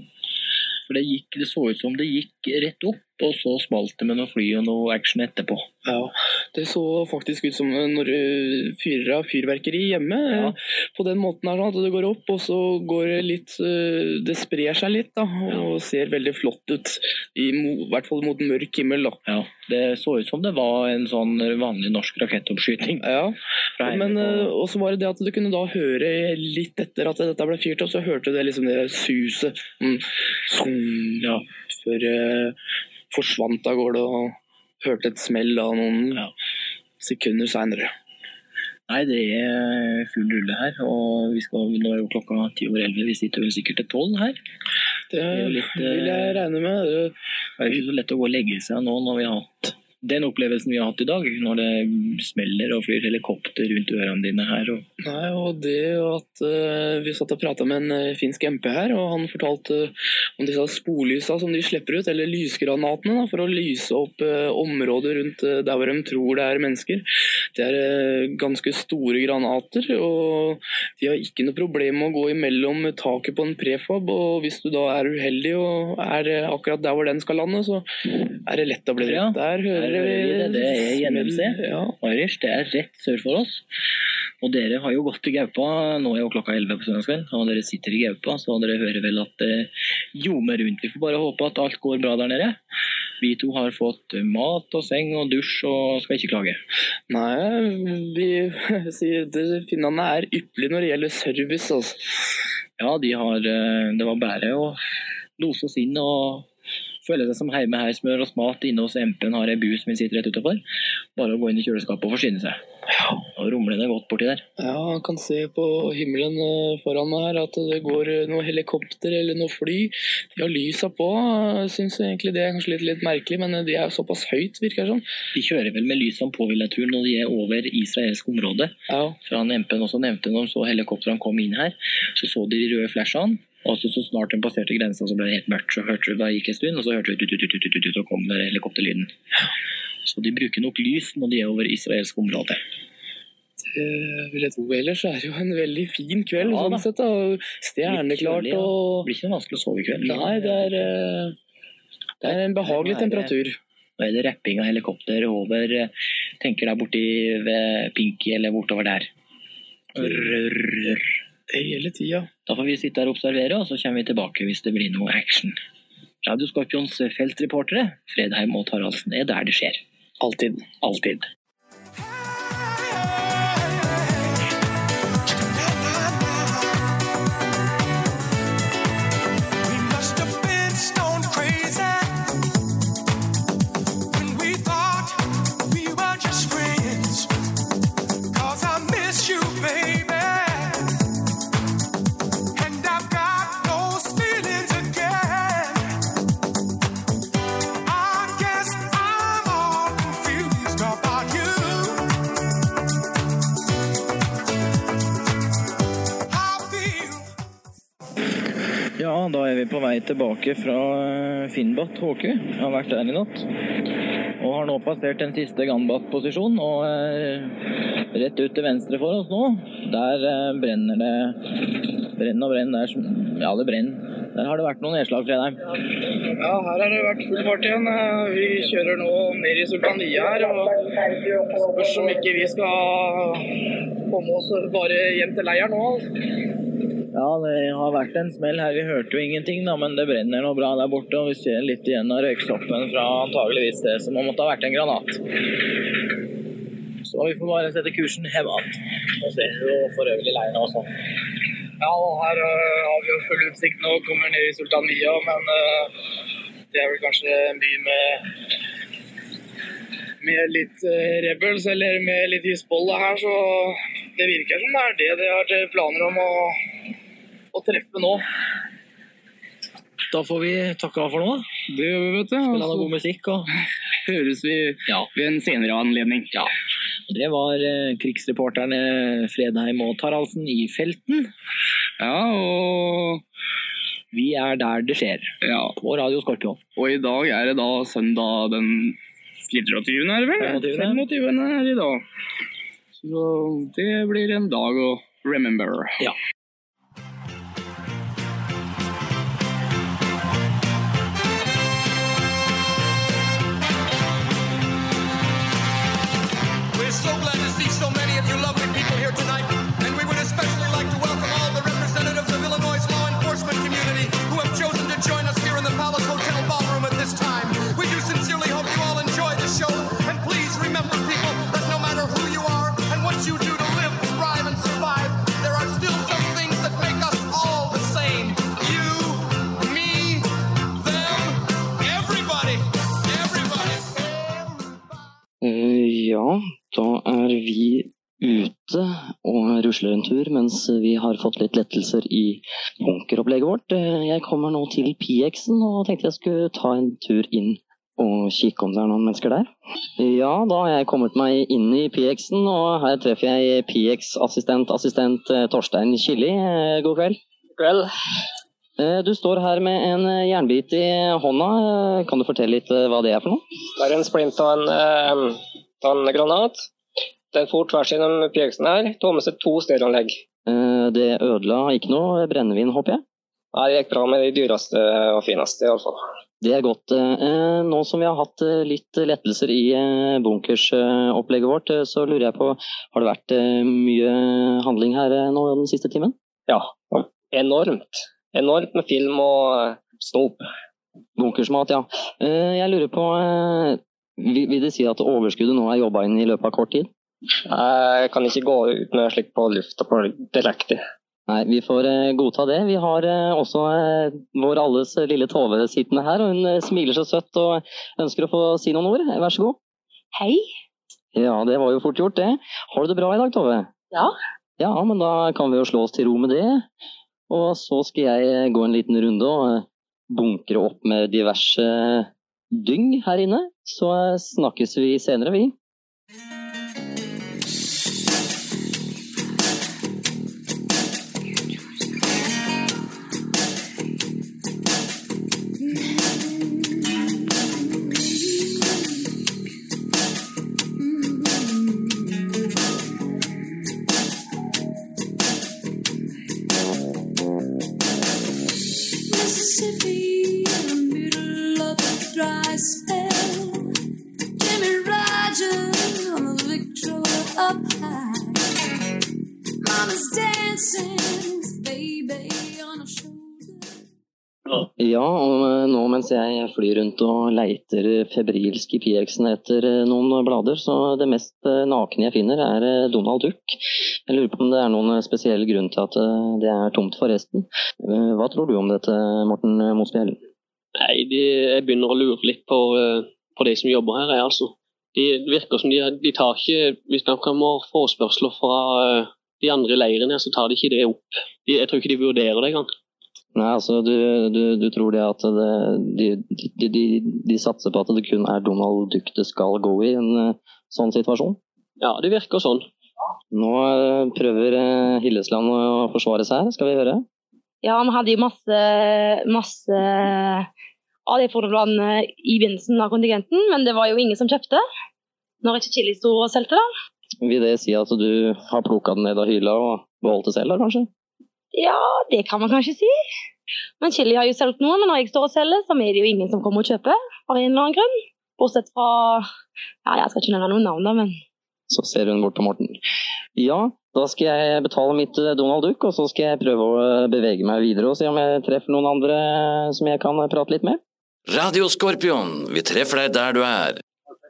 For det, gikk, det så ut som det gikk rett opp, og så smalt det med noe fly og noe action etterpå. Ja, Det så faktisk ut som når du fyrer av fyrverkeri hjemme. Ja. eh, På den måten her, at det går opp, og så går det litt eh, Det sprer seg litt, da, og ser veldig flott ut. I hvert fall mot mørk himmel, da. Ja, Det så ut som det var en sånn vanlig norsk rakettoppskyting. Ja, men eh, og så var det det at du kunne da høre litt etter at dette ble fyrt opp, så hørte du det liksom det suset mm, Som, ja, før forsvant av gårde og hørte et smell da noen Ja. sekunder seinere. Nei, det er full rulle her, og vi skal, nå er jo klokka ti over elleve. Vi sitter vel sikkert til tolv her. Det det litt, vil jeg eh, regne med. Det- Det er jo ikke så lett å gå og legge seg nå når vi har hatt den opplevelsen vi har hatt i dag, når det smeller og flyr helikopter rundt ørene dine her. Og, Nei, og det at uh, Vi satt og prata med en eh, finsk MP her, og han fortalte om disse sporlysa som de slipper ut, eller lysgranatene, da, for å lyse opp uh, området rundt uh, der hvor de tror det er mennesker. Det er eh, ganske store granater, og de har ikke noe problem med å gå imellom taket på en prefab. og Hvis du da er uheldig og er eh, akkurat der hvor den skal lande, så er det lett å bli drept. Ja. der hører vi det. Er gjennomse. Ja. Irish, det er rett sør for oss. Og dere har jo gått til Gaupa, nå er jo klokka 11 på søndagskvelden, og dere sitter i Gaupa, så dere hører vel at det ljomer rundt. Vi får bare håpe at alt går bra der nede. Vi to har fått mat og seng og dusj og skal ikke klage. Nei, vi sier Finnene er ypperlige når det gjelder service. Altså. Ja, de har, eh, det var bare å lose oss inn og føle seg som hjemme her. Smør oss mat inne hos MP-en har ei bu som vi sitter rett utenfor. Bare å gå inn i kjøleskapet og forsyne seg. Og rumler det godt borti der. Ja, jeg kan se på himmelen eh, foran meg her at det går eh, noe helikopter eller noe fly. De har lysa på. Syns egentlig det er kanskje litt, litt merkelig, men eh, de er såpass høyt, virker det som. De kjører vel med lysene på, vil jeg tro, når de er over israelsk område. Ja, For han MP-en også nevnte når de så helikoptrene kom inn her, så så de de røde flashene. Og så, så snart hun passerte grensa, så ble det helt mørkt. Så hørte du, da gikk en stund, og så hørte du tut, tut, tut, tut, og kom helikopterlyden. Så de bruker nok lys når de er over israelsk område. det vil jeg tro. Ellers er det jo en veldig fin kveld, Ja, sånn sett. og Stjerneklart kjølig, ja. Det blir ikke noe vanskelig å sove i kveld. Nei, det er, eh, det er en behagelig Det er- temperatur. Nå er det rapping av helikopter over Tenker der borti ved Pinky eller bortover der. Rrrr. Hele tida. Da får vi sitte her og observere, og så kommer vi tilbake hvis det blir noe action. Radio Skorpions feltreportere, Fredheim og Taraldsen, er der det skjer. Alltid. Alltid. Da er vi på vei tilbake fra Finnbatt Finnbat Jeg har vært der i natt. Og har nå passert den siste Ganbat-posisjon, og eh, rett ut til venstre for oss nå, der eh, brenner det Brenner og brenner. Der, ja, det brenner. Der har det vært noen nedslag, Fredheim. Ja, her har det vært full fart igjen. Eh, Vi kjører nå ned i Sultania her, og spørs om ikke vi skal komme oss bare hjem til leiren nå. Ja, det har vært en smell her. Vi hørte jo ingenting, da, men det brenner noe bra der borte. Og vi ser litt igjen av røyksoppen fra antageligvis det som måtte ha vært en granat. Så vi får bare sette kursen igjen. Og ser jo for øvrig leiren også. Ja, her uh, har vi jo full utsikt nå, kommer ned i Sultania, men uh, det er vel kanskje en by med med litt uh, rebels eller med litt Hizbollah her, så det virker som det er det de har planer om å, å treffe nå. Da får vi takke av for nå. Det gjør vi, vet du. Spille altså, god musikk. Og... høres vi Ja. ved en senere anledning. Ja. Og Det var eh, krigsreporterne Fredheim og Taraldsen i felten. Ja, og Vi er der det skjer, ja. på Radio Skorpion. Og i dag er det da søndag den 24. er det vel? 25.. 25. er det i dag. Så det blir en dag å remember. Ja. People here tonight, and we would especially like to welcome all the representatives of Illinois' law enforcement community who have chosen to join us here in the Palace Hotel ballroom at this time. We do sincerely hope you all enjoy the show, and please remember, people, that no matter who you are and what you do to live, thrive, and survive, there are still some things that make us all the same. You, me, them, everybody, everybody. Eh, Ja, da er vi ute og rusler en tur mens vi har fått litt lettelser i bunkeropplegget vårt. Eh, Jeg kommer nå til PX-en og tenkte jeg skulle ta en tur inn og kikke om det er noen mennesker der. Ja, da har jeg kommet meg inn i PX-en, og her treffer jeg PX-assistent assistent eh, Torstein Killi. Eh, God kveld. God kveld. Du står her med en jernbit i hånda. Kan du fortelle litt hva det er for noe? det er en splint av en, av en granat. Den for tvers gjennom pjeksen her. Tok med seg to stereoanlegg. Eh, Det ødela ikke noe brennevin, håper jeg? Nei, Det gikk bra med de dyreste og fineste, iallfall. Det er godt. Eh, Nå som vi har hatt eh, litt lettelser i bunkersopplegget vårt, så lurer jeg på Har det vært mye handling her nå den siste timen? Ja, enormt. Enormt med film og snop. Bunkersmat, ja. Jeg lurer på vil det si at overskuddet nå er jobba inn i løpet av kort tid? Jeg kan ikke gå ut med slikt på lufta på direkte. Nei, vi får eh, godta det. Vi har eh, også eh, vår alles lille Tove sittende her, og hun smiler så søtt og ønsker å få si noen ord. Vær så god. Hei. Ja, det var jo fort gjort, det. Har du det bra i dag, Tove? Ja. Ja, men da kan vi jo slå oss til ro med det. Og så skal jeg gå en liten runde og bunkre opp med diverse dyng her inne. Så snakkes vi senere, vi. Ja, og eh, nå mens jeg flyr rundt og leiter febrilsk i PX-en etter eh, noen blader, så det mest eh, nakne jeg finner er Donald Duck. Jeg lurer på om det er noen spesiell grunn til at det er tomt for resten. Hva tror du om dette, Morten Mosfjell? Nei, de, jeg begynner å lure litt på, på de som jobber her. jeg, altså. De det virker som de, de tar ikke Hvis de kommer forespørsler fra eh, de andre i leiren, så tar de ikke det opp. De, jeg tror ikke de vurderer det engang. Nei, altså du, du, du tror det at det, de, de, de, de satser på at det kun er Donald Duck det skal gå i en eh, sånn situasjon? Ja, det virker sånn. Nå eh, prøver Hillesland å forsvare seg her, skal vi høre? Ja, han hadde jo masse, masse av det fordelene i begynnelsen av kontingenten, men det var jo ingen som kjøpte. Når ikke Chili sto og solgte det. Vil det si at du har plukka den ned av hylla og beholdt det selv, da kanskje? Ja, det kan man kanskje si. Men Chili har jo solgt noe, men når jeg står og selger, så er det jo ingen som kommer og kjøper. Av en eller annen grunn. Bortsett fra Ja, jeg skal ikke nevne noen navn, da, men Så ser hun bort på Morten. Ja, da skal jeg betale mitt eh, Donald Duck, og så skal jeg prøve å eh, bevege meg videre og se om jeg treffer noen andre som jeg kan eh, prate litt med. Radio Skorpion, vi treffer deg der du er.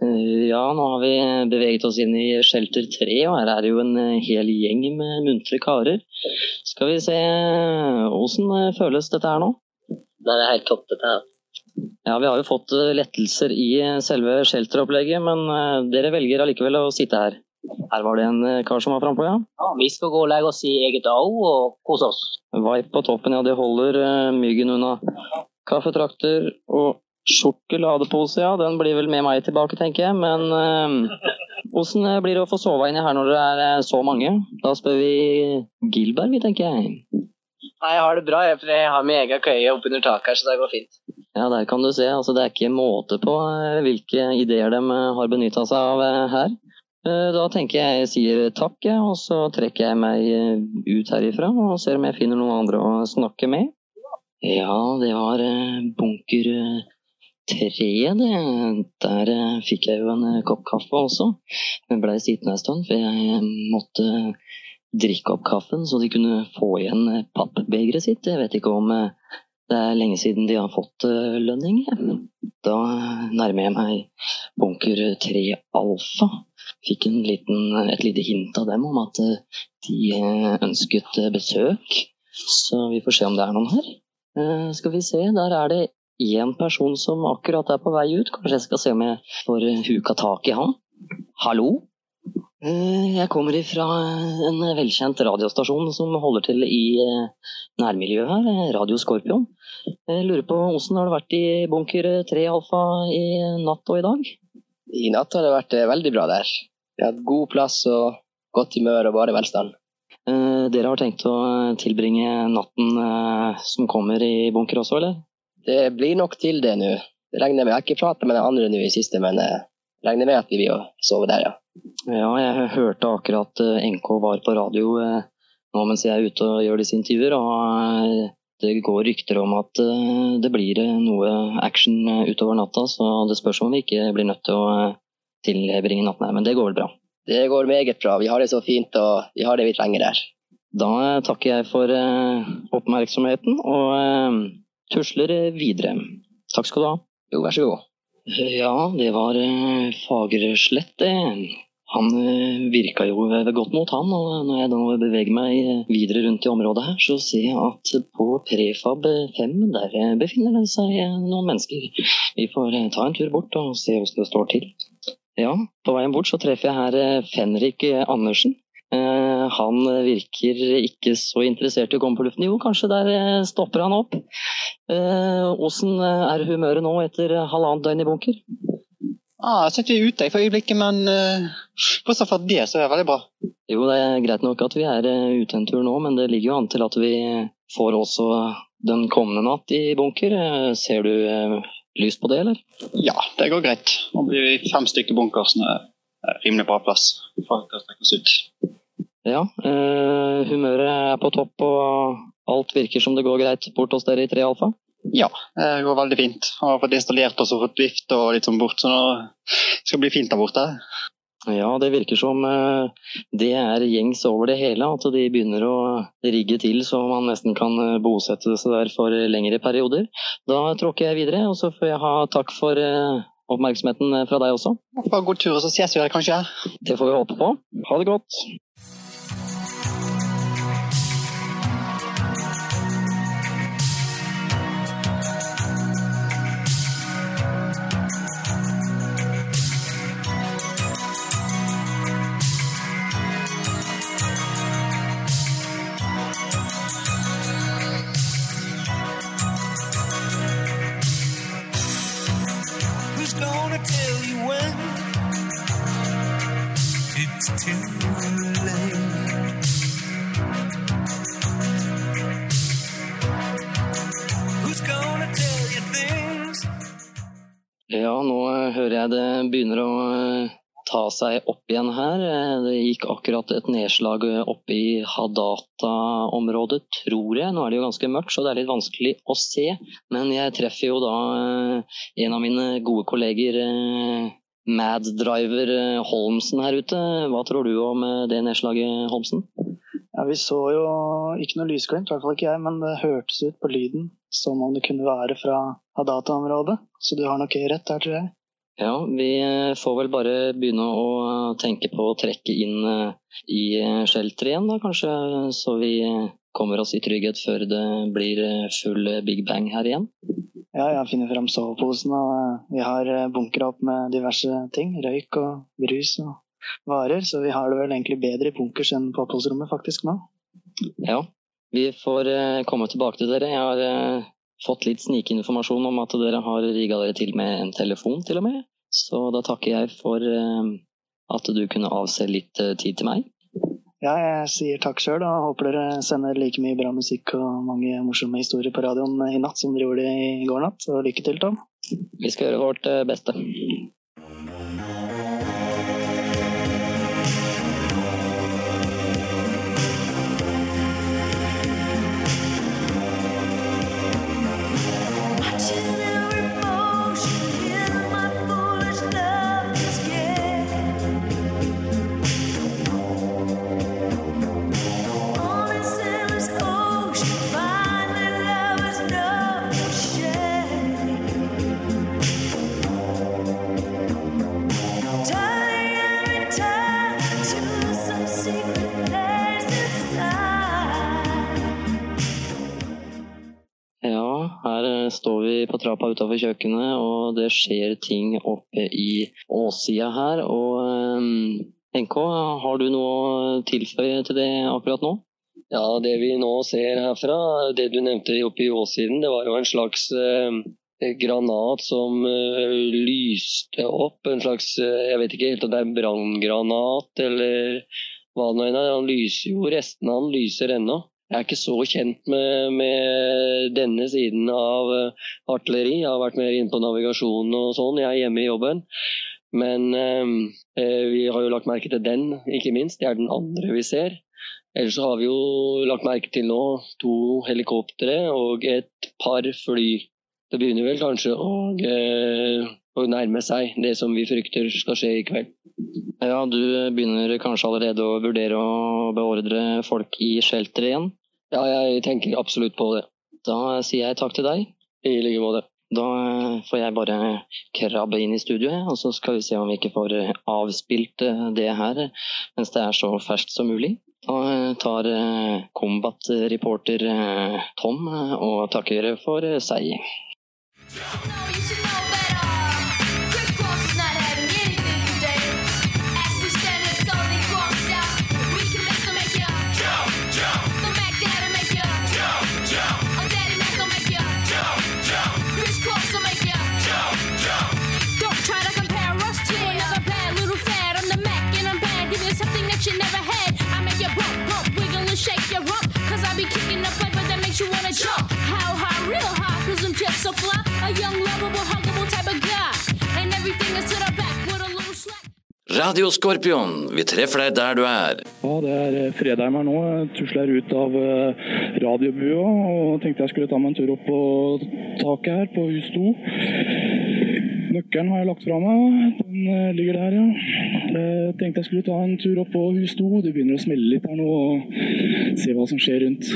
Eh, Ja, nå har vi beveget oss inn i Shelter 3, og her er det jo en eh, hel gjeng med muntre karer. Skal vi se Åssen eh, føles dette her nå? Det er helt topp, dette her. Ja, vi har jo fått lettelser i selve shelteropplegget, men dere velger allikevel å sitte her. Her var det en kar som var frampå, ja. Ja, vi skal gå og legge oss i eget au og kose oss. Vipe på toppen, ja, det holder myggen unna. Kaffetrakter og sjokoladepose, ja, den blir vel med meg tilbake, tenker jeg. Men åssen blir det å få sove inni her når det er eh, så mange? Da spør vi Gilbert, vi, tenker jeg. Nei, jeg har det bra, jeg, for jeg har min egen køye oppunder taket her, så det går fint. Ja, der kan du se. Altså, det er ikke måte på eh, hvilke ideer de eh, har benytta seg av eh, her. Eh, Da tenker jeg jeg sier takk, og så trekker jeg meg eh, ut herifra og ser om jeg finner noen andre å snakke med. Ja, det var eh, bunker eh, tre, det. Der eh, fikk jeg jo en kopp kaffe også. Men blei sittende en stund, for jeg måtte drikke opp kaffen så de kunne få igjen pappbegeret sitt. Jeg vet ikke om det er lenge siden de har fått lønning. Da nærmer jeg meg bunker 3 alfa. Fikk en liten, et lite hint av dem om at de ønsket besøk. Så vi får se om det er noen her. Eh, Skal vi se, der er det én person som akkurat er på vei ut. Kanskje jeg skal se om jeg får eh, huka tak i han. Hallo? Eh, Jeg kommer ifra en velkjent radiostasjon som holder til i nærmiljøet her, Radio Skorpion. Jeg lurer på åssen har det vært i bunker 3 alfa i natt og i dag? I natt har det vært veldig bra der. Vi har hatt god plass og godt humør og bare velstand. Eh, Dere har tenkt å eh, tilbringe natten eh, som kommer i bunker også, eller? Det blir nok til det nå. Det regner med. Jeg har ikke pratet med den andre nå i siste, men regner med at vi vil sove der, ja. Ja, jeg hørte akkurat NK var på radio nå mens jeg er ute og gjør disse intervjuer, og det går rykter om at det blir noe action utover natta, så det spørs om vi ikke blir nødt til å tilbringe natten her, men det går vel bra. Det går meget bra. Vi har det så fint, og vi har det vi trenger der. Da takker jeg for eh, oppmerksomheten og eh, tusler videre. Takk skal du ha. Jo, vær så god. Ja, det var eh, Fagerslett, det. Han virka jo godt mot han, og når jeg nå beveger meg videre rundt i området her, så ser jeg at på Prefab 5 der befinner det seg noen mennesker. Vi får ta en tur bort og se hvordan det står til. Ja, på veien bort så treffer jeg her eh, Fenrik eh, Andersen. Eh, han virker ikke så interessert i å komme på luften. Jo, kanskje der stopper han opp. Åssen er humøret nå etter halvannet døgn i bunker? Ah, jeg sitter ute for øyeblikket, men bortsett fra det, så er det veldig bra. Jo, det er greit nok at vi er ute en tur nå, men det ligger jo an til at vi får også den kommende natt i bunker. Ser du lyst på det, eller? Ja, det går greit. Nå blir vi fem stykker bunker, så det er rimelig bra plass. for at det strekker oss ut. Ja, eh, humøret er på topp, og alt virker som det går greit bort hos dere i 3 alfa? Ja, det går veldig fint. Har fått installert oss og fått vift og litt sånn bort, så nå skal det bli fint der borte. Ja, det virker som eh, det er gjengs over det hele, at de begynner å rigge til så man nesten kan eh, bosette seg der for lengre perioder. Da tråkker jeg videre, og så får jeg ha takk for eh, oppmerksomheten fra deg også. Bare god tur, og så ses vi her kanskje. Det får vi håpe på. Ha det godt. Ja, nå eh, hører jeg det begynner å eh, ta seg opp igjen her. Eh, Det gikk akkurat et nedslag oppe i Hadata-området, tror jeg. Nå er det jo ganske mørkt, så det er litt vanskelig å se. Men jeg treffer jo da en av mine gode kolleger, Mad-driver eh, Holmsen her ute. Hva tror du om det nedslaget, Holmsen? Ja, Vi så jo ikke noe lysglimt, i hvert fall ikke jeg, men det hørtes ut på lyden som om det kunne være fra Hadata-området. Så du har nok rett der, tror jeg. Ja, vi eh, får vel bare begynne å tenke på å trekke inn eh, i eh, shelter igjen, da kanskje, så vi eh, kommer oss i trygghet før det blir eh, full eh, big bang her igjen. Ja, jeg finner frem soveposen, og eh, vi har eh, bunkra opp med diverse ting. Røyk og brus og varer, så vi har det vel egentlig bedre i bunkers enn på oppholdsrommet faktisk nå. Ja, vi får eh, komme tilbake til dere. Jeg har eh, fått litt snikinformasjon om at dere har rigga dere til med en telefon, til og med. Så da takker jeg for eh, at du kunne avse litt tid til meg. Ja, jeg sier takk sjøl og håper dere sender like mye bra musikk og mange morsomme historier på radioen i natt som dere gjorde i går natt. Så lykke til, Tom. Vi skal gjøre vårt beste. Her eh, står vi på trappa utafor kjøkkenet, og det skjer ting oppe i åssida her. Og eh, NK, har du noe å tilføye til det akkurat nå? Ja, det vi nå ser herfra, det du nevnte oppe i åssiden, det var jo en slags eh, granat som lyste opp. En slags, jeg vet ikke helt om det er branngranat eller hva det nå er. Han lyser jo, restene av han lyser ennå. Jeg er ikke så kjent med, med denne siden av eh, artilleri. Jeg har vært mer inne på navigasjon og sånn. Jeg er hjemme i jobben. Men eh, eh, vi har jo lagt merke til den, ikke minst. Det er den andre vi ser. Ellers så har vi jo lagt merke til nå to helikoptre og et par fly. Det begynner vel kanskje å, eh, å nærme seg det som vi frykter skal skje i kveld. Ja, du begynner kanskje allerede å vurdere å beordre folk i shelter igjen? Ja, jeg tenker absolutt på det. Da sier jeg takk til deg. I like måte. Da får jeg bare krabbe inn i studioet, og så skal vi se om vi ikke får avspilt eh, det her mens det er så ferskt som mulig. Da tar eh, Combat-reporter eh, Tom og takker for seg. So fly. A young, lovable, huggable type of guy. And everything is to the back with a little slack. Radio Skorpion, vi treffer deg der du er. Ja, det er fredag Fredheim her nå. Jeg tusler ut av eh, radiobua og tenkte jeg skulle ta meg en tur opp på taket her på hus 2. Nøkkelen har jeg lagt fra meg. Den eh, ligger der, ja. Jeg tenkte jeg skulle ta en tur opp på hus 2. Det begynner å smelle litt her nå og se hva som skjer rundt.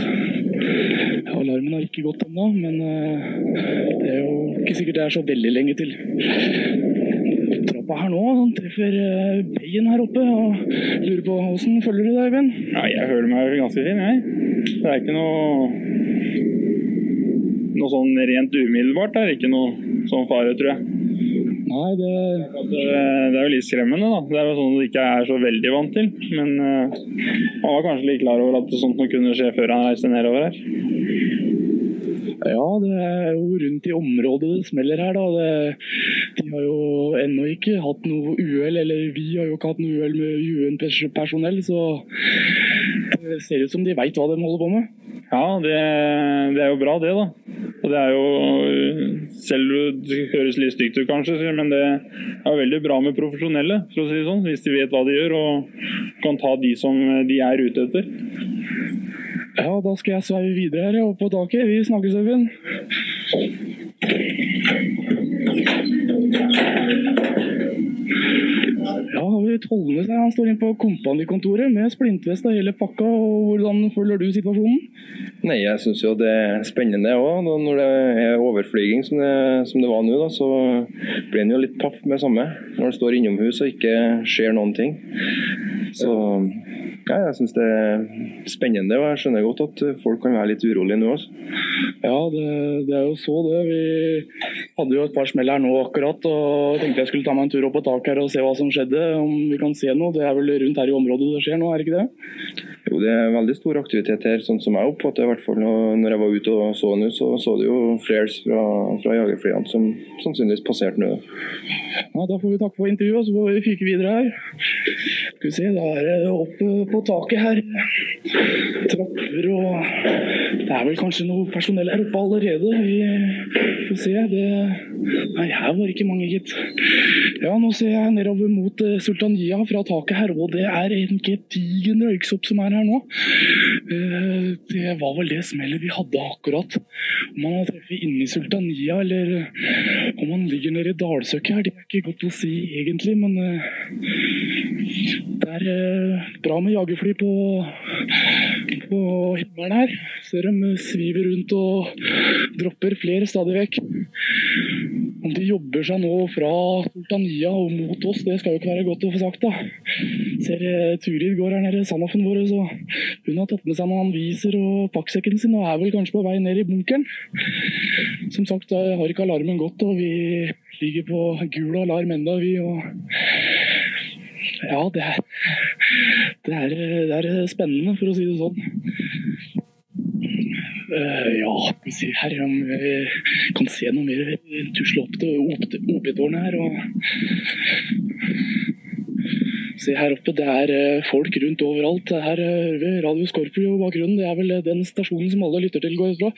Alarmen har ikke gått ennå, men eh, det er jo ikke sikkert det er så veldig lenge til. Trappa her nå, han treffer veien Beien her oppe og lurer på åssen følger du deg, Øyvind? Ja, jeg føler meg ganske fin, jeg. Det er ikke noe noe sånn rent umiddelbart. Er ikke noe sånn fare, tror jeg. Nei, det Det, er jo litt skremmende, da. Det er jo sånn du ikke er så veldig vant til. Men uh, man var kanskje litt klar over at sånt noe kunne skje før han reiste nedover her. Ja, det er jo rundt i området det smeller her, da. Det, de har jo ennå ikke hatt noe uhell, eller vi har jo ikke hatt noe uhell med UN-personell, så det ser ut som de veit hva de holder på med. Ja, det, det er jo bra, det, da. Og det er jo Selv om det høres litt stygt ut, kanskje, men det er veldig bra med profesjonelle, for å si det sånn. Hvis de vet hva de gjør og kan ta de som de er ute etter. Ja, da skal jeg sveive videre her, oppe opp på taket. Vi snakkes, Øyvind. Ja, vi Tollnes her. Han står inne på kompanikontoret med splintvest og hele pakka. og Hvordan følger du situasjonen? Nei, jeg syns jo det er spennende òg. Når det er overflyging som det, som det var nå, da, så blir en jo litt paff med samme. Når en står innomhus og ikke skjer noen ting. Så ja, jeg syns det er spennende, og jeg skjønner godt at folk kan være litt urolige nå. Også. Ja, det, det er jo så det. Vi hadde jo et par smell her nå akkurat, og tenkte jeg skulle ta meg en tur opp på taket her og se hva som skjedde. Om vi kan se noe. Det er vel rundt her i området det skjer nå, er det ikke det? Jo, det er veldig stor aktivitet her, sånn som jeg oppfatter i hvert fall. Når jeg var ute og så nå, så så du jo flares fra, fra jagerflyene som sannsynligvis passerte nå. Ja, Da får vi takke for intervjuet, så får vi fyke videre her. Skal vi se, da er det opp på taket her. Trapper og Det er vel kanskje noe personell her oppe allerede. Vi får se. Det Nei, her var det ikke mange, gitt. Ja, nå ser jeg nedover mot eh, Sultania fra taket her, og det er egentlig et gedigen røyksopp som er her nå. Eh, Det var vel det smellet vi hadde akkurat. Om man har treffet inne i Sultania, eller eh, om man ligger nede i dalsøkket her, det er ikke godt å si egentlig, men eh, det er bra med jagerfly på, på himmelen her. Ser eh, sviver rundt og dropper flere stadig vekk. Om de jobber seg nå fra Sultania og mot oss, det skal jo ikke være godt å få sagt, da. Ser Turid går her nede, Sandoffen vår, så hun har tatt med seg noen anviser og pakksekken sin og er vel kanskje på vei ned i bunkeren. Som sagt, da har ikke alarmen gått, og vi ligger på gul alarm enda, vi. ja, det er, det er, det er spennende, for å si det sånn. Uh, ja, her om vi kan se noe mer. Tusle opp til OP-tårnet her. og Se her oppe, det er eh, folk rundt overalt. Her hører vi Radio Scorpio bakgrunnen. Det er vel den stasjonen som alle lytter til, går jeg fra.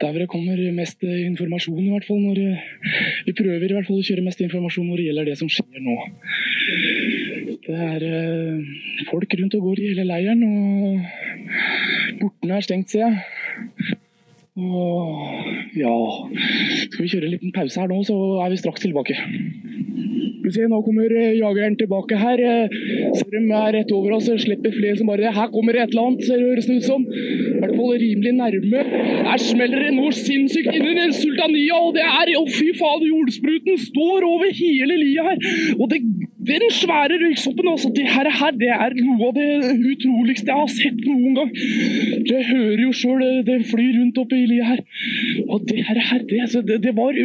Der hvor det kommer mest eh, informasjon, i hvert fall. Når, eh, vi prøver i hvert fall å kjøre mest informasjon når det gjelder det som skjer nå. Det er eh, folk rundt og går i hele leiren, og portene er stengt, ser jeg. Og ja Skal vi kjøre en liten pause her nå, så er vi straks tilbake. Skal vi se, Nå kommer eh, jageren tilbake her. Eh, Ser de er rett over oss, slipper flere som bare Her kommer det et eller annet, ser det høres ut som. I hvert fall rimelig nærme. Her smeller det noe sinnssykt inni den Sultania, og det er Å, fy faen, jordspruten står over hele lia her. Og det, den svære røyksoppen, altså. Det her, det er noe av det utroligste jeg har sett noen gang. Jeg hører jo sjøl det flyr rundt oppi lia her. Og det her, her det, altså, det, det var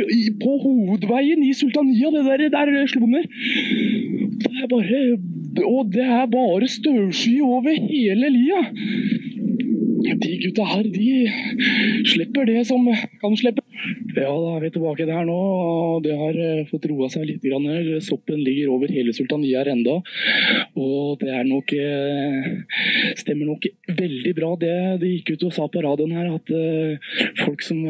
på hovedveien i Sultania, det der, der slo ned. Det er bare Og det er bare støvsky over hele lia. De gutta her, de slipper det som kan slippe. Ja, da er vi tilbake der nå. og Det har eh, fått roa seg litt. Soppen ligger over hele Sultania her enda. Og det er nok eh, Stemmer nok veldig bra det de gikk ut og sa på radioen her, at eh, folk som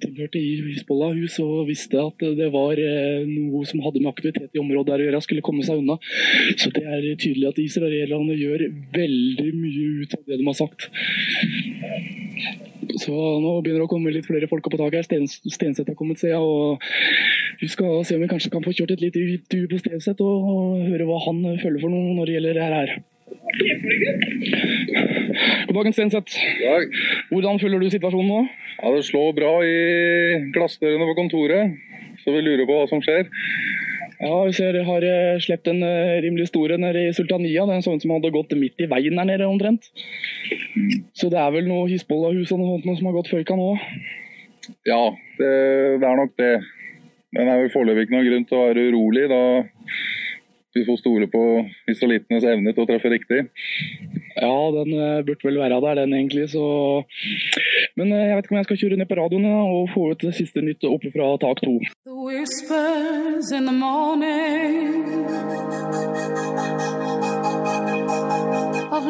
tilhørte Hizbollah-hus og visste at det var noe som hadde med aktivitet i området der å gjøre, skulle komme seg unna. Så det er tydelig at israelerne gjør veldig mye ut av det de har sagt. Så nå begynner det å komme litt flere folk opp på taket her. Stenseth har kommet, ser jeg. Og vi skal se om vi kanskje kan få kjørt et lite intervju på Stenseth og, og høre hva han føler for noe når det gjelder det her. God dagen, Stenseth. Hvordan føler du situasjonen nå? Ja, Det slår bra i glassdørene på kontoret, så vi lurer på hva som skjer. Ja, vi ser jeg har eh, sluppet en eh, rimelig store nede i Sultania. Det er en sånn som hadde gått midt i veien der nede omtrent. Så det er vel noe Hisbollah-hus og noe som har gått føyka nå. Ja, det, det er nok det. Men det er vel foreløpig ikke noen grunn til å være urolig, da vi får stole på isolittenes evne til å treffe riktig. Ja, den eh, burde vel være der, den egentlig. Så... Men eh, jeg vet ikke om jeg skal kjøre ned på radioen og få ut det siste nytt oppe fra tak to. Of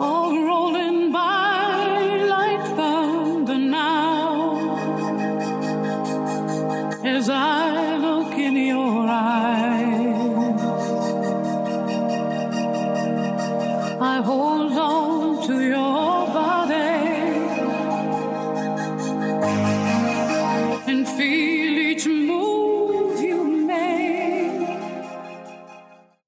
all rolling hold on to your body and feel each move you make.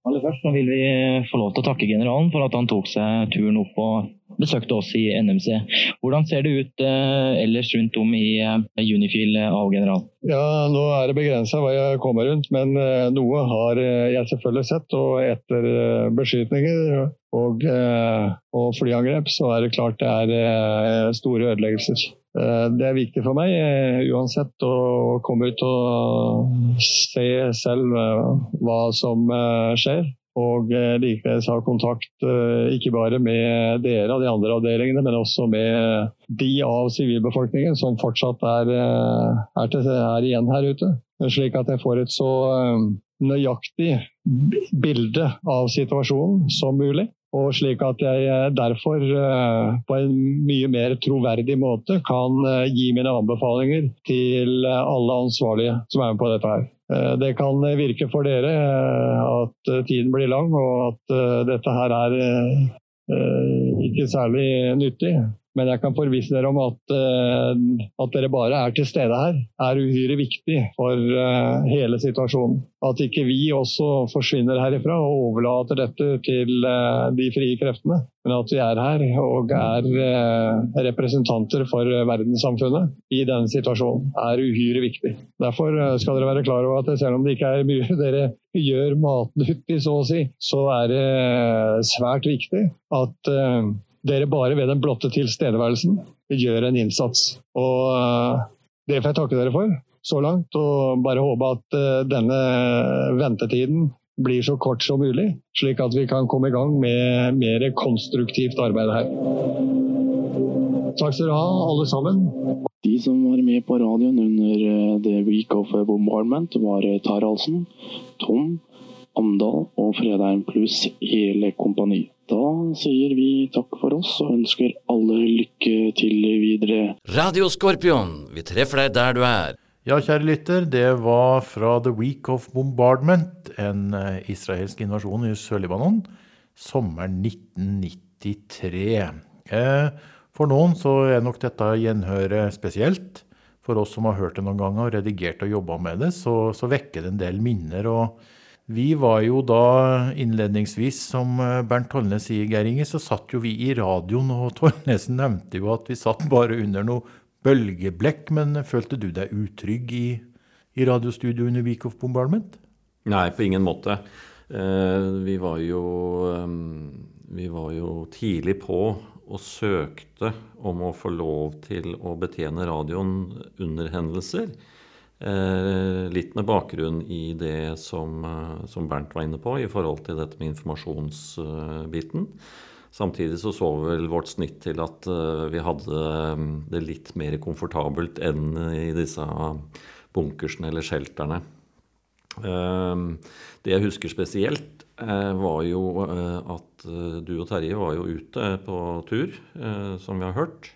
Aller først vil vi få lov til å takke generalen for at han tok seg turen opp og besøkte oss i NMC. Hvordan ser det ut eh, ellers rundt om i eh, Unifil, eh, A-general? Ja, nå er det begrensa hva jeg kommer rundt, men noe har jeg selvfølgelig sett. Og etter beskytninger og, og flyangrep, så er det klart det er store ødeleggelser. Det er viktig for meg uansett å komme ut og se selv hva som skjer. Og eh, likeens ha kontakt eh, ikke bare med dere og de andre avdelingene, men også med de av sivilbefolkningen som fortsatt er, eh, er, til, er igjen her ute. Slik at jeg får et så nøyaktig bilde av situasjonen som mulig. Og slik at jeg eh, derfor eh, på en mye mer troverdig måte kan eh, gi mine anbefalinger til alle ansvarlige som er med på dette her. Det kan virke for dere at tiden blir lang og at dette her er ikke særlig nyttig. Men jeg kan forvisse dere om at, eh, at dere bare er til stede her, er uhyre viktig for eh, hele situasjonen. At ikke vi også forsvinner herifra og overlater dette til eh, de frie kreftene. Men at vi er her og er representanter for verdenssamfunnet i denne situasjonen, er uhyre viktig. Derfor skal dere være klar over at selv om det ikke er mye dere gjør matnyttig, så å si, så er det svært viktig at dere bare ved den blotte tilstedeværelsen gjør en innsats. Og eh, det får jeg takke dere for så langt, og bare håpe at eh, denne ventetiden blir så kort som mulig, slik at vi kan komme i gang med mer konstruktivt arbeid her. Takk skal dere ha, alle sammen. De som var med på radioen under eh, The Week of Bombardment, var Taraldsen, Tom, Amdal og Fredheim pluss hele kompani. Da sier vi takk for oss og ønsker alle lykke til videre. Radio Skorpion, vi treffer deg der du er. Ja, kjære lytter, det var fra The Week of Bombardment, en eh, israelsk invasjon i Sør-Libanon, sommeren 1993. Eh, For noen så er nok dette gjenhøret spesielt. For oss som har hørt det noen ganger og redigert og jobba med det, så, så vekker det en del minner. og vi var jo da innledningsvis, som eh, Bernt Tollnes sier, Geir Inge, så satt jo vi i radioen, og Tollnesen nevnte jo at vi satt bare under noe bølgeblekk. Men følte du deg utrygg i, i radiostudioet under Week of Bombardment? Nei, på ingen måte. Eh, vi var jo eh, Vi var jo tidlig på og søkte om å få lov til å betjene radioen under hendelser. Eh, litt med bakgrunn i det som, eh, som Bernt var inne på i forhold til dette med informasjonsbiten. Samtidig så så vel vårt snitt til at eh, vi hadde eh, det litt mer komfortabelt enn i disse bunkersene eller shelterne. Det jeg husker spesielt, var jo at du og Terje var jo ute på tur, som vi har hørt.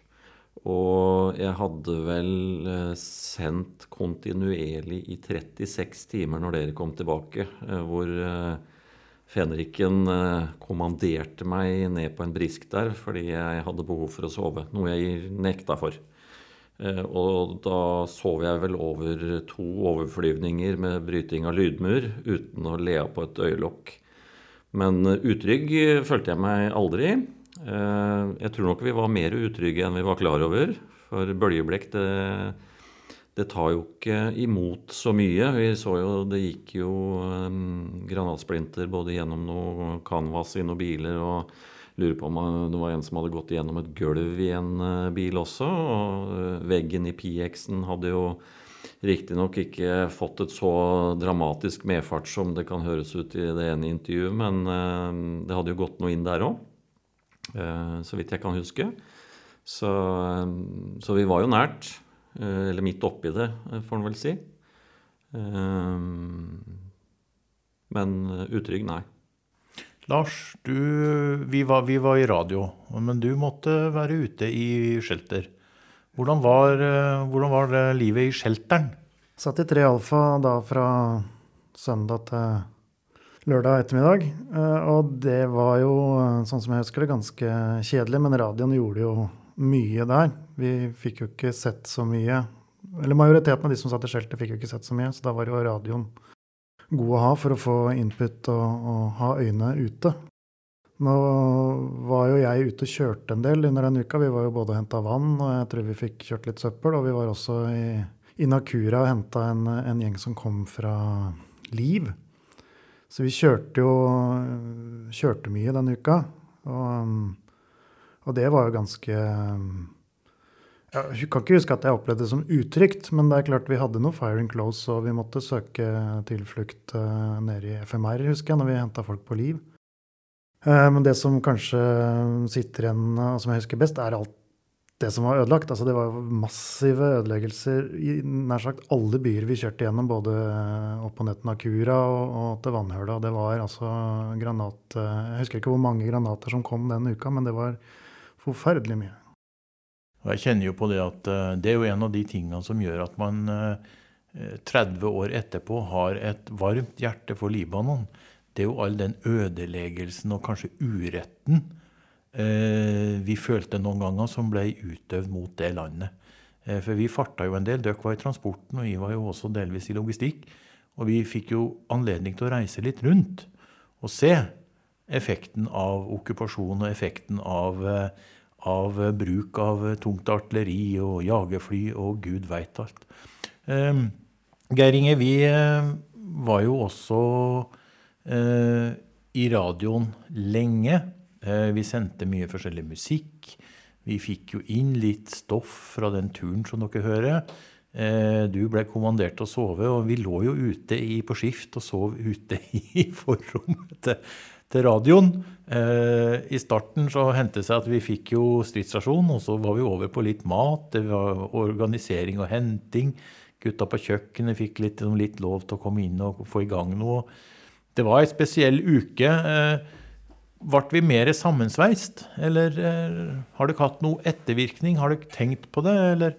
Og jeg hadde vel eh, sendt kontinuerlig i 36 timer når dere kom tilbake, eh, hvor eh, fenriken kommanderte meg ned på en brisk der fordi jeg hadde behov for å sove, noe jeg nekta for. Og da sov jeg vel over to overflyvninger med bryting av lydmur uten å le på et øyelokk. Men utrygg følte jeg meg aldri. Eh, Jeg tror nok vi var mer utrygge enn vi var klar over. For bølgeblekk, det, det tar jo ikke imot så mye. Vi så jo det gikk jo um, granatsplinter både gjennom noe canvas i noen biler og lurer på om det var en som hadde gått gjennom et gulv i en eh, bil også. Og eh, veggen i PX-en hadde jo riktignok ikke fått et så dramatisk medfart som det kan høres ut i det ene intervjuet, men eh, det hadde jo gått noe inn der òg. Så vidt jeg kan huske. Så, eh, så vi var jo nært. eh, Eller midt oppi det, eh, får en vel si. Eh, Men eh, utrygg, nei. Lars, du, vi, var, vi var i radio, men du måtte være ute i shelter. Hvordan var, eh, hvordan var det livet i shelteren? Satt i 3 alfa da fra søndag til lørdag ettermiddag. eh, Og det var jo, eh, sånn som jeg husker det, ganske kjedelig. Men radioen gjorde jo mye der. Vi fikk jo ikke sett så mye. Eller majoriteten av de som satt i skjeltet, fikk jo ikke sett så mye. Så da var jo radioen god å ha for å få input og, og ha øynene ute. Nå var jo jeg ute og kjørte en del under den uka. Vi var jo både og henta vann, og jeg tror vi fikk kjørt litt søppel. Og vi var også i, i Nakura og henta en, en gjeng som kom fra Liv. Så vi kjørte jo kjørte mye denne uka. Og, og det var jo ganske Jeg kan ikke huske at jeg opplevde det som utrygt, men det er klart vi hadde noe firing close, og vi måtte søke tilflukt eh, nede i FMR, husker jeg, når vi henta folk på liv. Eh, Men det som kanskje sitter igjen, og som jeg husker best, er alt det som var ødelagt. Altså det var massive ødeleggelser i nær sagt alle byer vi kjørte gjennom, både opp på netten av Kura og, og til Vannhøla. Det var altså granat Jeg husker ikke hvor mange granater som kom den uka, men det var forferdelig mye. Og jeg kjenner jo på det at eh, det er jo en av de tingene som gjør at man eh, 30 år etterpå har et varmt hjerte for Libanon. Det er jo all den ødeleggelsen og kanskje uretten eh, vi følte noen ganger som ble utøvd mot det landet. Eh, for vi farta jo en del. Dere var i transporten, og vi var jo også delvis i logistikk. Og vi fikk jo anledning til å reise litt rundt og se effekten av okkupasjon og effekten av, eh, av bruk av tungt artilleri og jagerfly og gud veit alt. Eh, Geir Inge, vi eh, var jo også eh, i radioen lenge. Eh, vi sendte mye forskjellig musikk. Vi fikk jo inn litt stoff fra den turen som dere hører. Eh, du ble kommandert til å sove, og vi lå jo ute i, på skift og sov ute i forrommet til, til radioen. Eh, I starten så hendte det seg at vi fikk jo stridsrasjon, og så var vi over på litt mat. Det var organisering og henting. Gutta på kjøkkenet fikk litt, litt lov til å komme inn og få i gang noe. Det var ei spesiell uke. Eh, ble vi mer sammensveist, eller eh, har dere hatt noe ettervirkning? Har dere tenkt på det, eller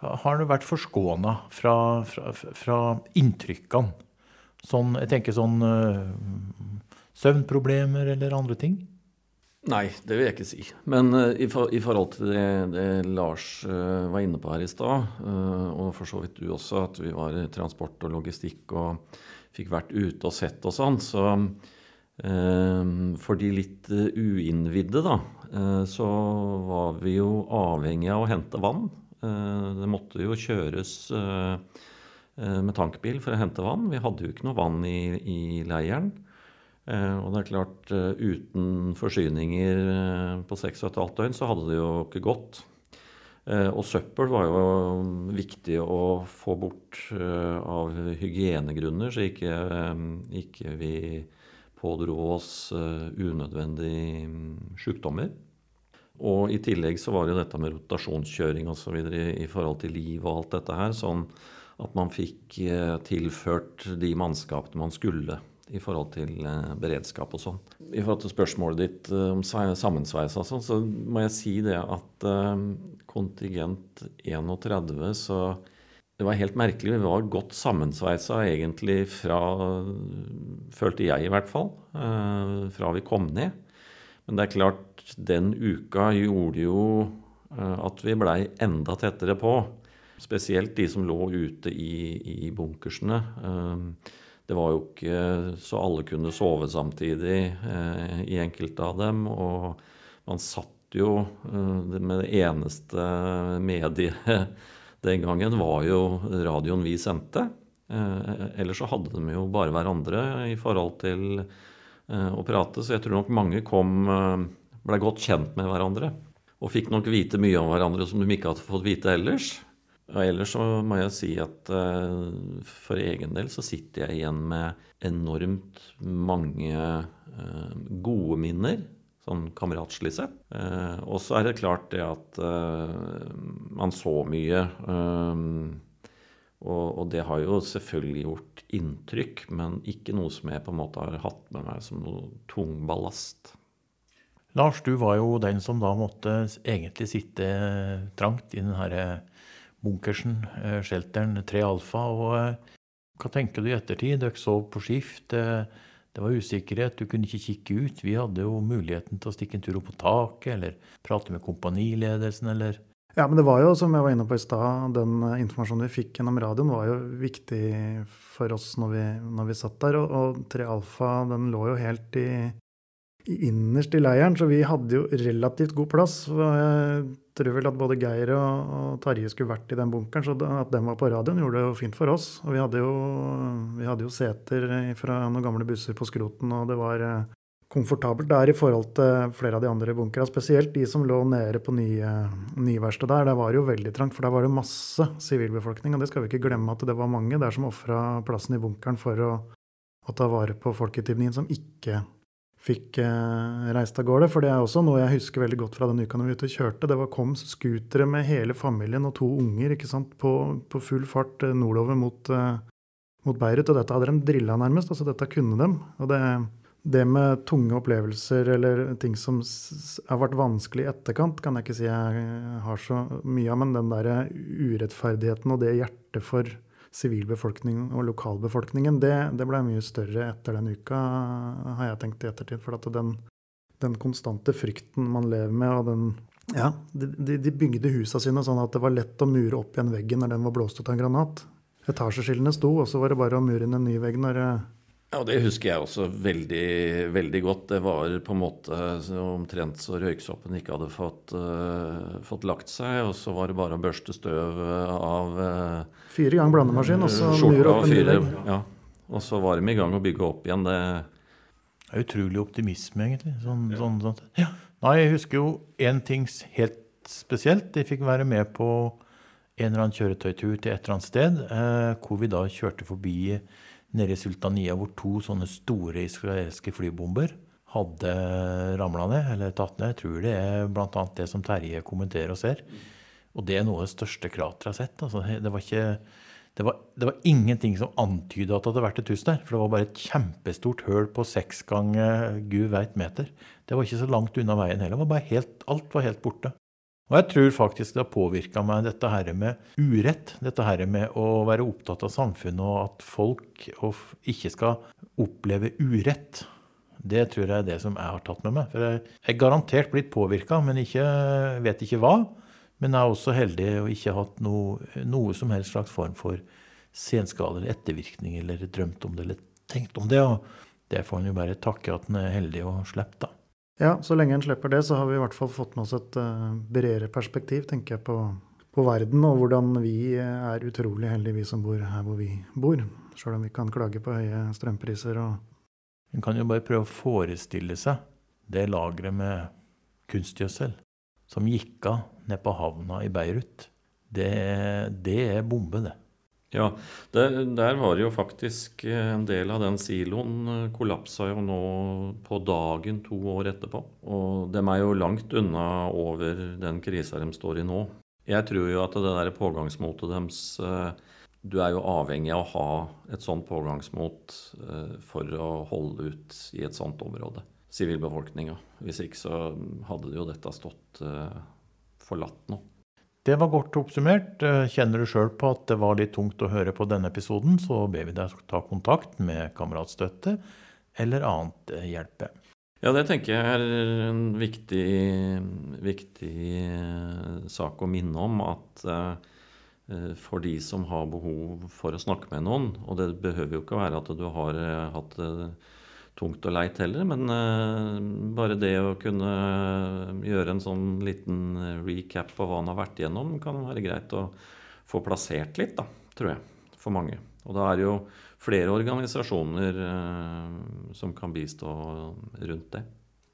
har dere vært forskåna fra, fra, fra inntrykkene? Sånn, jeg tenker sånn eh, søvnproblemer eller andre ting? Nei, det vil jeg ikke si. Men uh, i, for, i, forhold til det, det Lars uh, var inne på her i stad, uh, og for så vidt du også, at vi var i transport og logistikk og fikk vært ute og sett og sånn, så for de litt uinnvidde, da, så var vi jo avhengig av å hente vann. Det måtte jo kjøres med tankbil for å hente vann. Vi hadde jo ikke noe vann i, i leiren. Og det er klart, uten forsyninger på seks og et halvt døgn, så hadde det jo ikke gått. Og søppel var jo viktig å få bort av hygienegrunner, så ikke, ikke vi pådro oss unødvendige sykdommer. Og i tillegg så var det jo dette med rotasjonskjøring osv. I, i forhold til liv og alt dette her, sånn at man fikk tilført de mannskapene man skulle i forhold til beredskap og sånn. I forhold til spørsmålet ditt om sammensveis og sånn, så må jeg si det at kontingent 31 så det var helt merkelig. Vi var godt sammensveisa egentlig fra Følte jeg i hvert fall. Fra vi kom ned. Men det er klart, den uka gjorde jo at vi blei enda tettere på. Spesielt de som lå ute i, i bunkersene. Det var jo ikke så alle kunne sove samtidig eh, i enkelte av dem. Og man satt jo eh, med det eneste mediet den gangen var jo radioen vi sendte. Eh, ellers så hadde de jo bare hverandre i forhold til å prate. Så jeg tror nok mange kom ble godt kjent med hverandre. Og fikk nok vite mye om hverandre som de ikke hadde fått vite ellers. Og ellers så må jeg si at uh, for egen del så sitter jeg igjen med enormt mange uh, gode minner, sånn kameratslig sett. Eh, og så er det klart det at man så mye. Og, og, det har jo selvfølgelig gjort inntrykk, men ikke noe som jeg på en måte har hatt med meg som noe tung ballast. Lars, du var jo den som da måtte egentlig sitte trangt i den herre bunkersen, shelteren 3 Alfa. og Hva tenker du i ettertid? Dere sov på skift. Det var usikkerhet, du kunne ikke kikke ut. Vi hadde jo muligheten til å stikke en tur opp på taket, eller prate med kompaniledelsen, eller Ja, men det var jo, som jeg var inne på i stad, den informasjonen vi fikk gjennom radioen, var jo viktig for oss når vi, når vi satt der. Og, og 3 Alfa, den lå jo helt i innerst i leiren, så vi hadde jo relativt god plass. Jeg tror vel at både Geir og, og Tarje skulle vært i den bunkeren, så at den var på radioen, gjorde det jo fint for oss. Og vi hadde jo, vi hadde jo seter fra noen gamle busser på skroten, og det var komfortabelt det er i forhold til flere av de andre bunkerne. Spesielt de som lå nede på nye, nyverkstedet der. Der var det jo veldig trangt, for der var det masse sivilbefolkning. Og det skal vi ikke glemme at det var mange der som ofra plassen i bunkeren for å, å ta vare på folk som ikke fikk eh, reist av gårde. For det er også noe jeg husker veldig godt fra den uka når vi ute og kjørte. Det var, kom scootere med hele familien og to unger ikke sant, på, på full fart eh, nordover mot, eh, mot Beirut. Og dette hadde de drilla nærmest. altså Dette kunne dem. Og det, det med tunge opplevelser eller ting som har vært vanskelig i etterkant, kan jeg ikke si jeg har så mye av, men den der urettferdigheten og det hjertet for sivilbefolkningen og lokalbefolkningen, det, det ble mye større etter den uka, har jeg tenkt i ettertid. For at den, den konstante frykten man lever med, og den Ja, de, de de bygde husa sine sånn at det var lett å mure opp igjen veggen når den var blåst ut av en granat. Etasjeskillene sto, og så var det bare å mure inn en ny vegg når Ja, Det husker jeg også veldig, veldig godt. Det var på en måte omtrent så røyksoppen ikke hadde fått, uh, fått lagt seg, og så var det bare å børste støv av uh, Fire ganger gang blandemaskin, og så mure opp en ny vegg. Ja. Og så var de i gang å bygge opp igjen. Det Det er utrolig optimisme, egentlig. Sånn, sånn, sånn. Ja. Nei, jeg husker jo én ting helt spesielt. Jeg fikk være med på en eller annen kjøretøytur til et eller annet sted, eh, hvor vi da kjørte forbi nede i Sultania, hvor to sånne store israelske flybomber hadde ramla ned, eller tatt ned. Jeg tror det er bl.a. det som Terje kommenterer og ser. Og det er noe av det største krateret jeg har sett. Altså, det var ikke det var, det var ingenting som antyda at det hadde vært et hus der. For det var bare et kjempestort høl på seks ganger gud veit meter. Det var ikke så langt unna veien heller. Var helt, alt var helt borte. Og jeg tror faktisk det har påvirka meg, dette her med urett. Dette her med å være opptatt av samfunnet og at folk ikke skal oppleve urett. Det tror jeg er det som jeg har tatt med meg. For jeg er garantert blitt påvirka, men ikke, vet ikke hva. Men jeg er også heldig og ikke hatt noe, noe som helst slags form for senskade eller ettervirkning, eller drømt om det eller tenkt om det. Og det får en jo bare takke at en er heldig og slipper, da. Ja, så lenge en slipper det, så har vi i hvert fall fått med oss et eh, bredere perspektiv, tenker jeg, på, på verden, og hvordan vi eh, er utrolig heldige, vi som bor her hvor vi bor. Sjøl om vi kan klage på høye strømpriser og En kan jo bare prøve å forestille seg det lageret med kunstgjødsel som gikk av nede på havna i Beirut. Det, det er bombe, det. Ja, der, der var jo faktisk eh, en del av den siloen eh, kollapsa jo nå på dagen to år etterpå. Og de er jo langt unna over den krisa de står i nå. Jeg tror jo at det der pågangsmotet deres eh, Du er jo avhengig av å ha et sånt pågangsmot for å holde ut i et sånt område. Sivilbefolkninga. Hvis ikke så hadde jo dette stått forlatt nå. Det var godt oppsummert. Eh, Kjenner du sjøl på at det var litt tungt å høre på denne episoden, så ber vi deg ta kontakt med kameratstøtte eller annet eh, hjelpe. Ja, det tenker jeg er en viktig, viktig eh, sak å minne om. At for de som har behov for å snakke med noen, og det behøver jo ikke være at du har hatt tungt og leit heller, men uh, bare det å kunne gjøre en sånn liten recap på hva han har vært igjennom, kan være greit å få plassert litt, da, tror jeg, for mange. Og da er det jo flere organisasjoner uh, som kan bistå rundt det.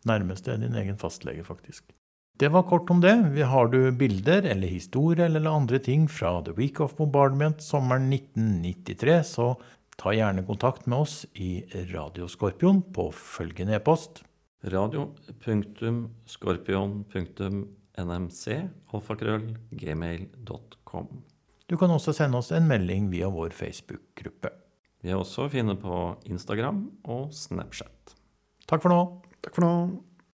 Nærmeste er din egen fastlege, faktisk. Det var kort om det. Har du bilder eller historier eller andre ting fra The Week of Bombardment sommeren 1993, så ta gjerne kontakt med oss i Radioskorpion på følgende e-post. radio.skorpion.nmc.gmail.com. Du kan også sende oss en melding via vår Facebook-gruppe. Vi er også å finne på Instagram og Snapchat. Takk for nå. Takk for nå.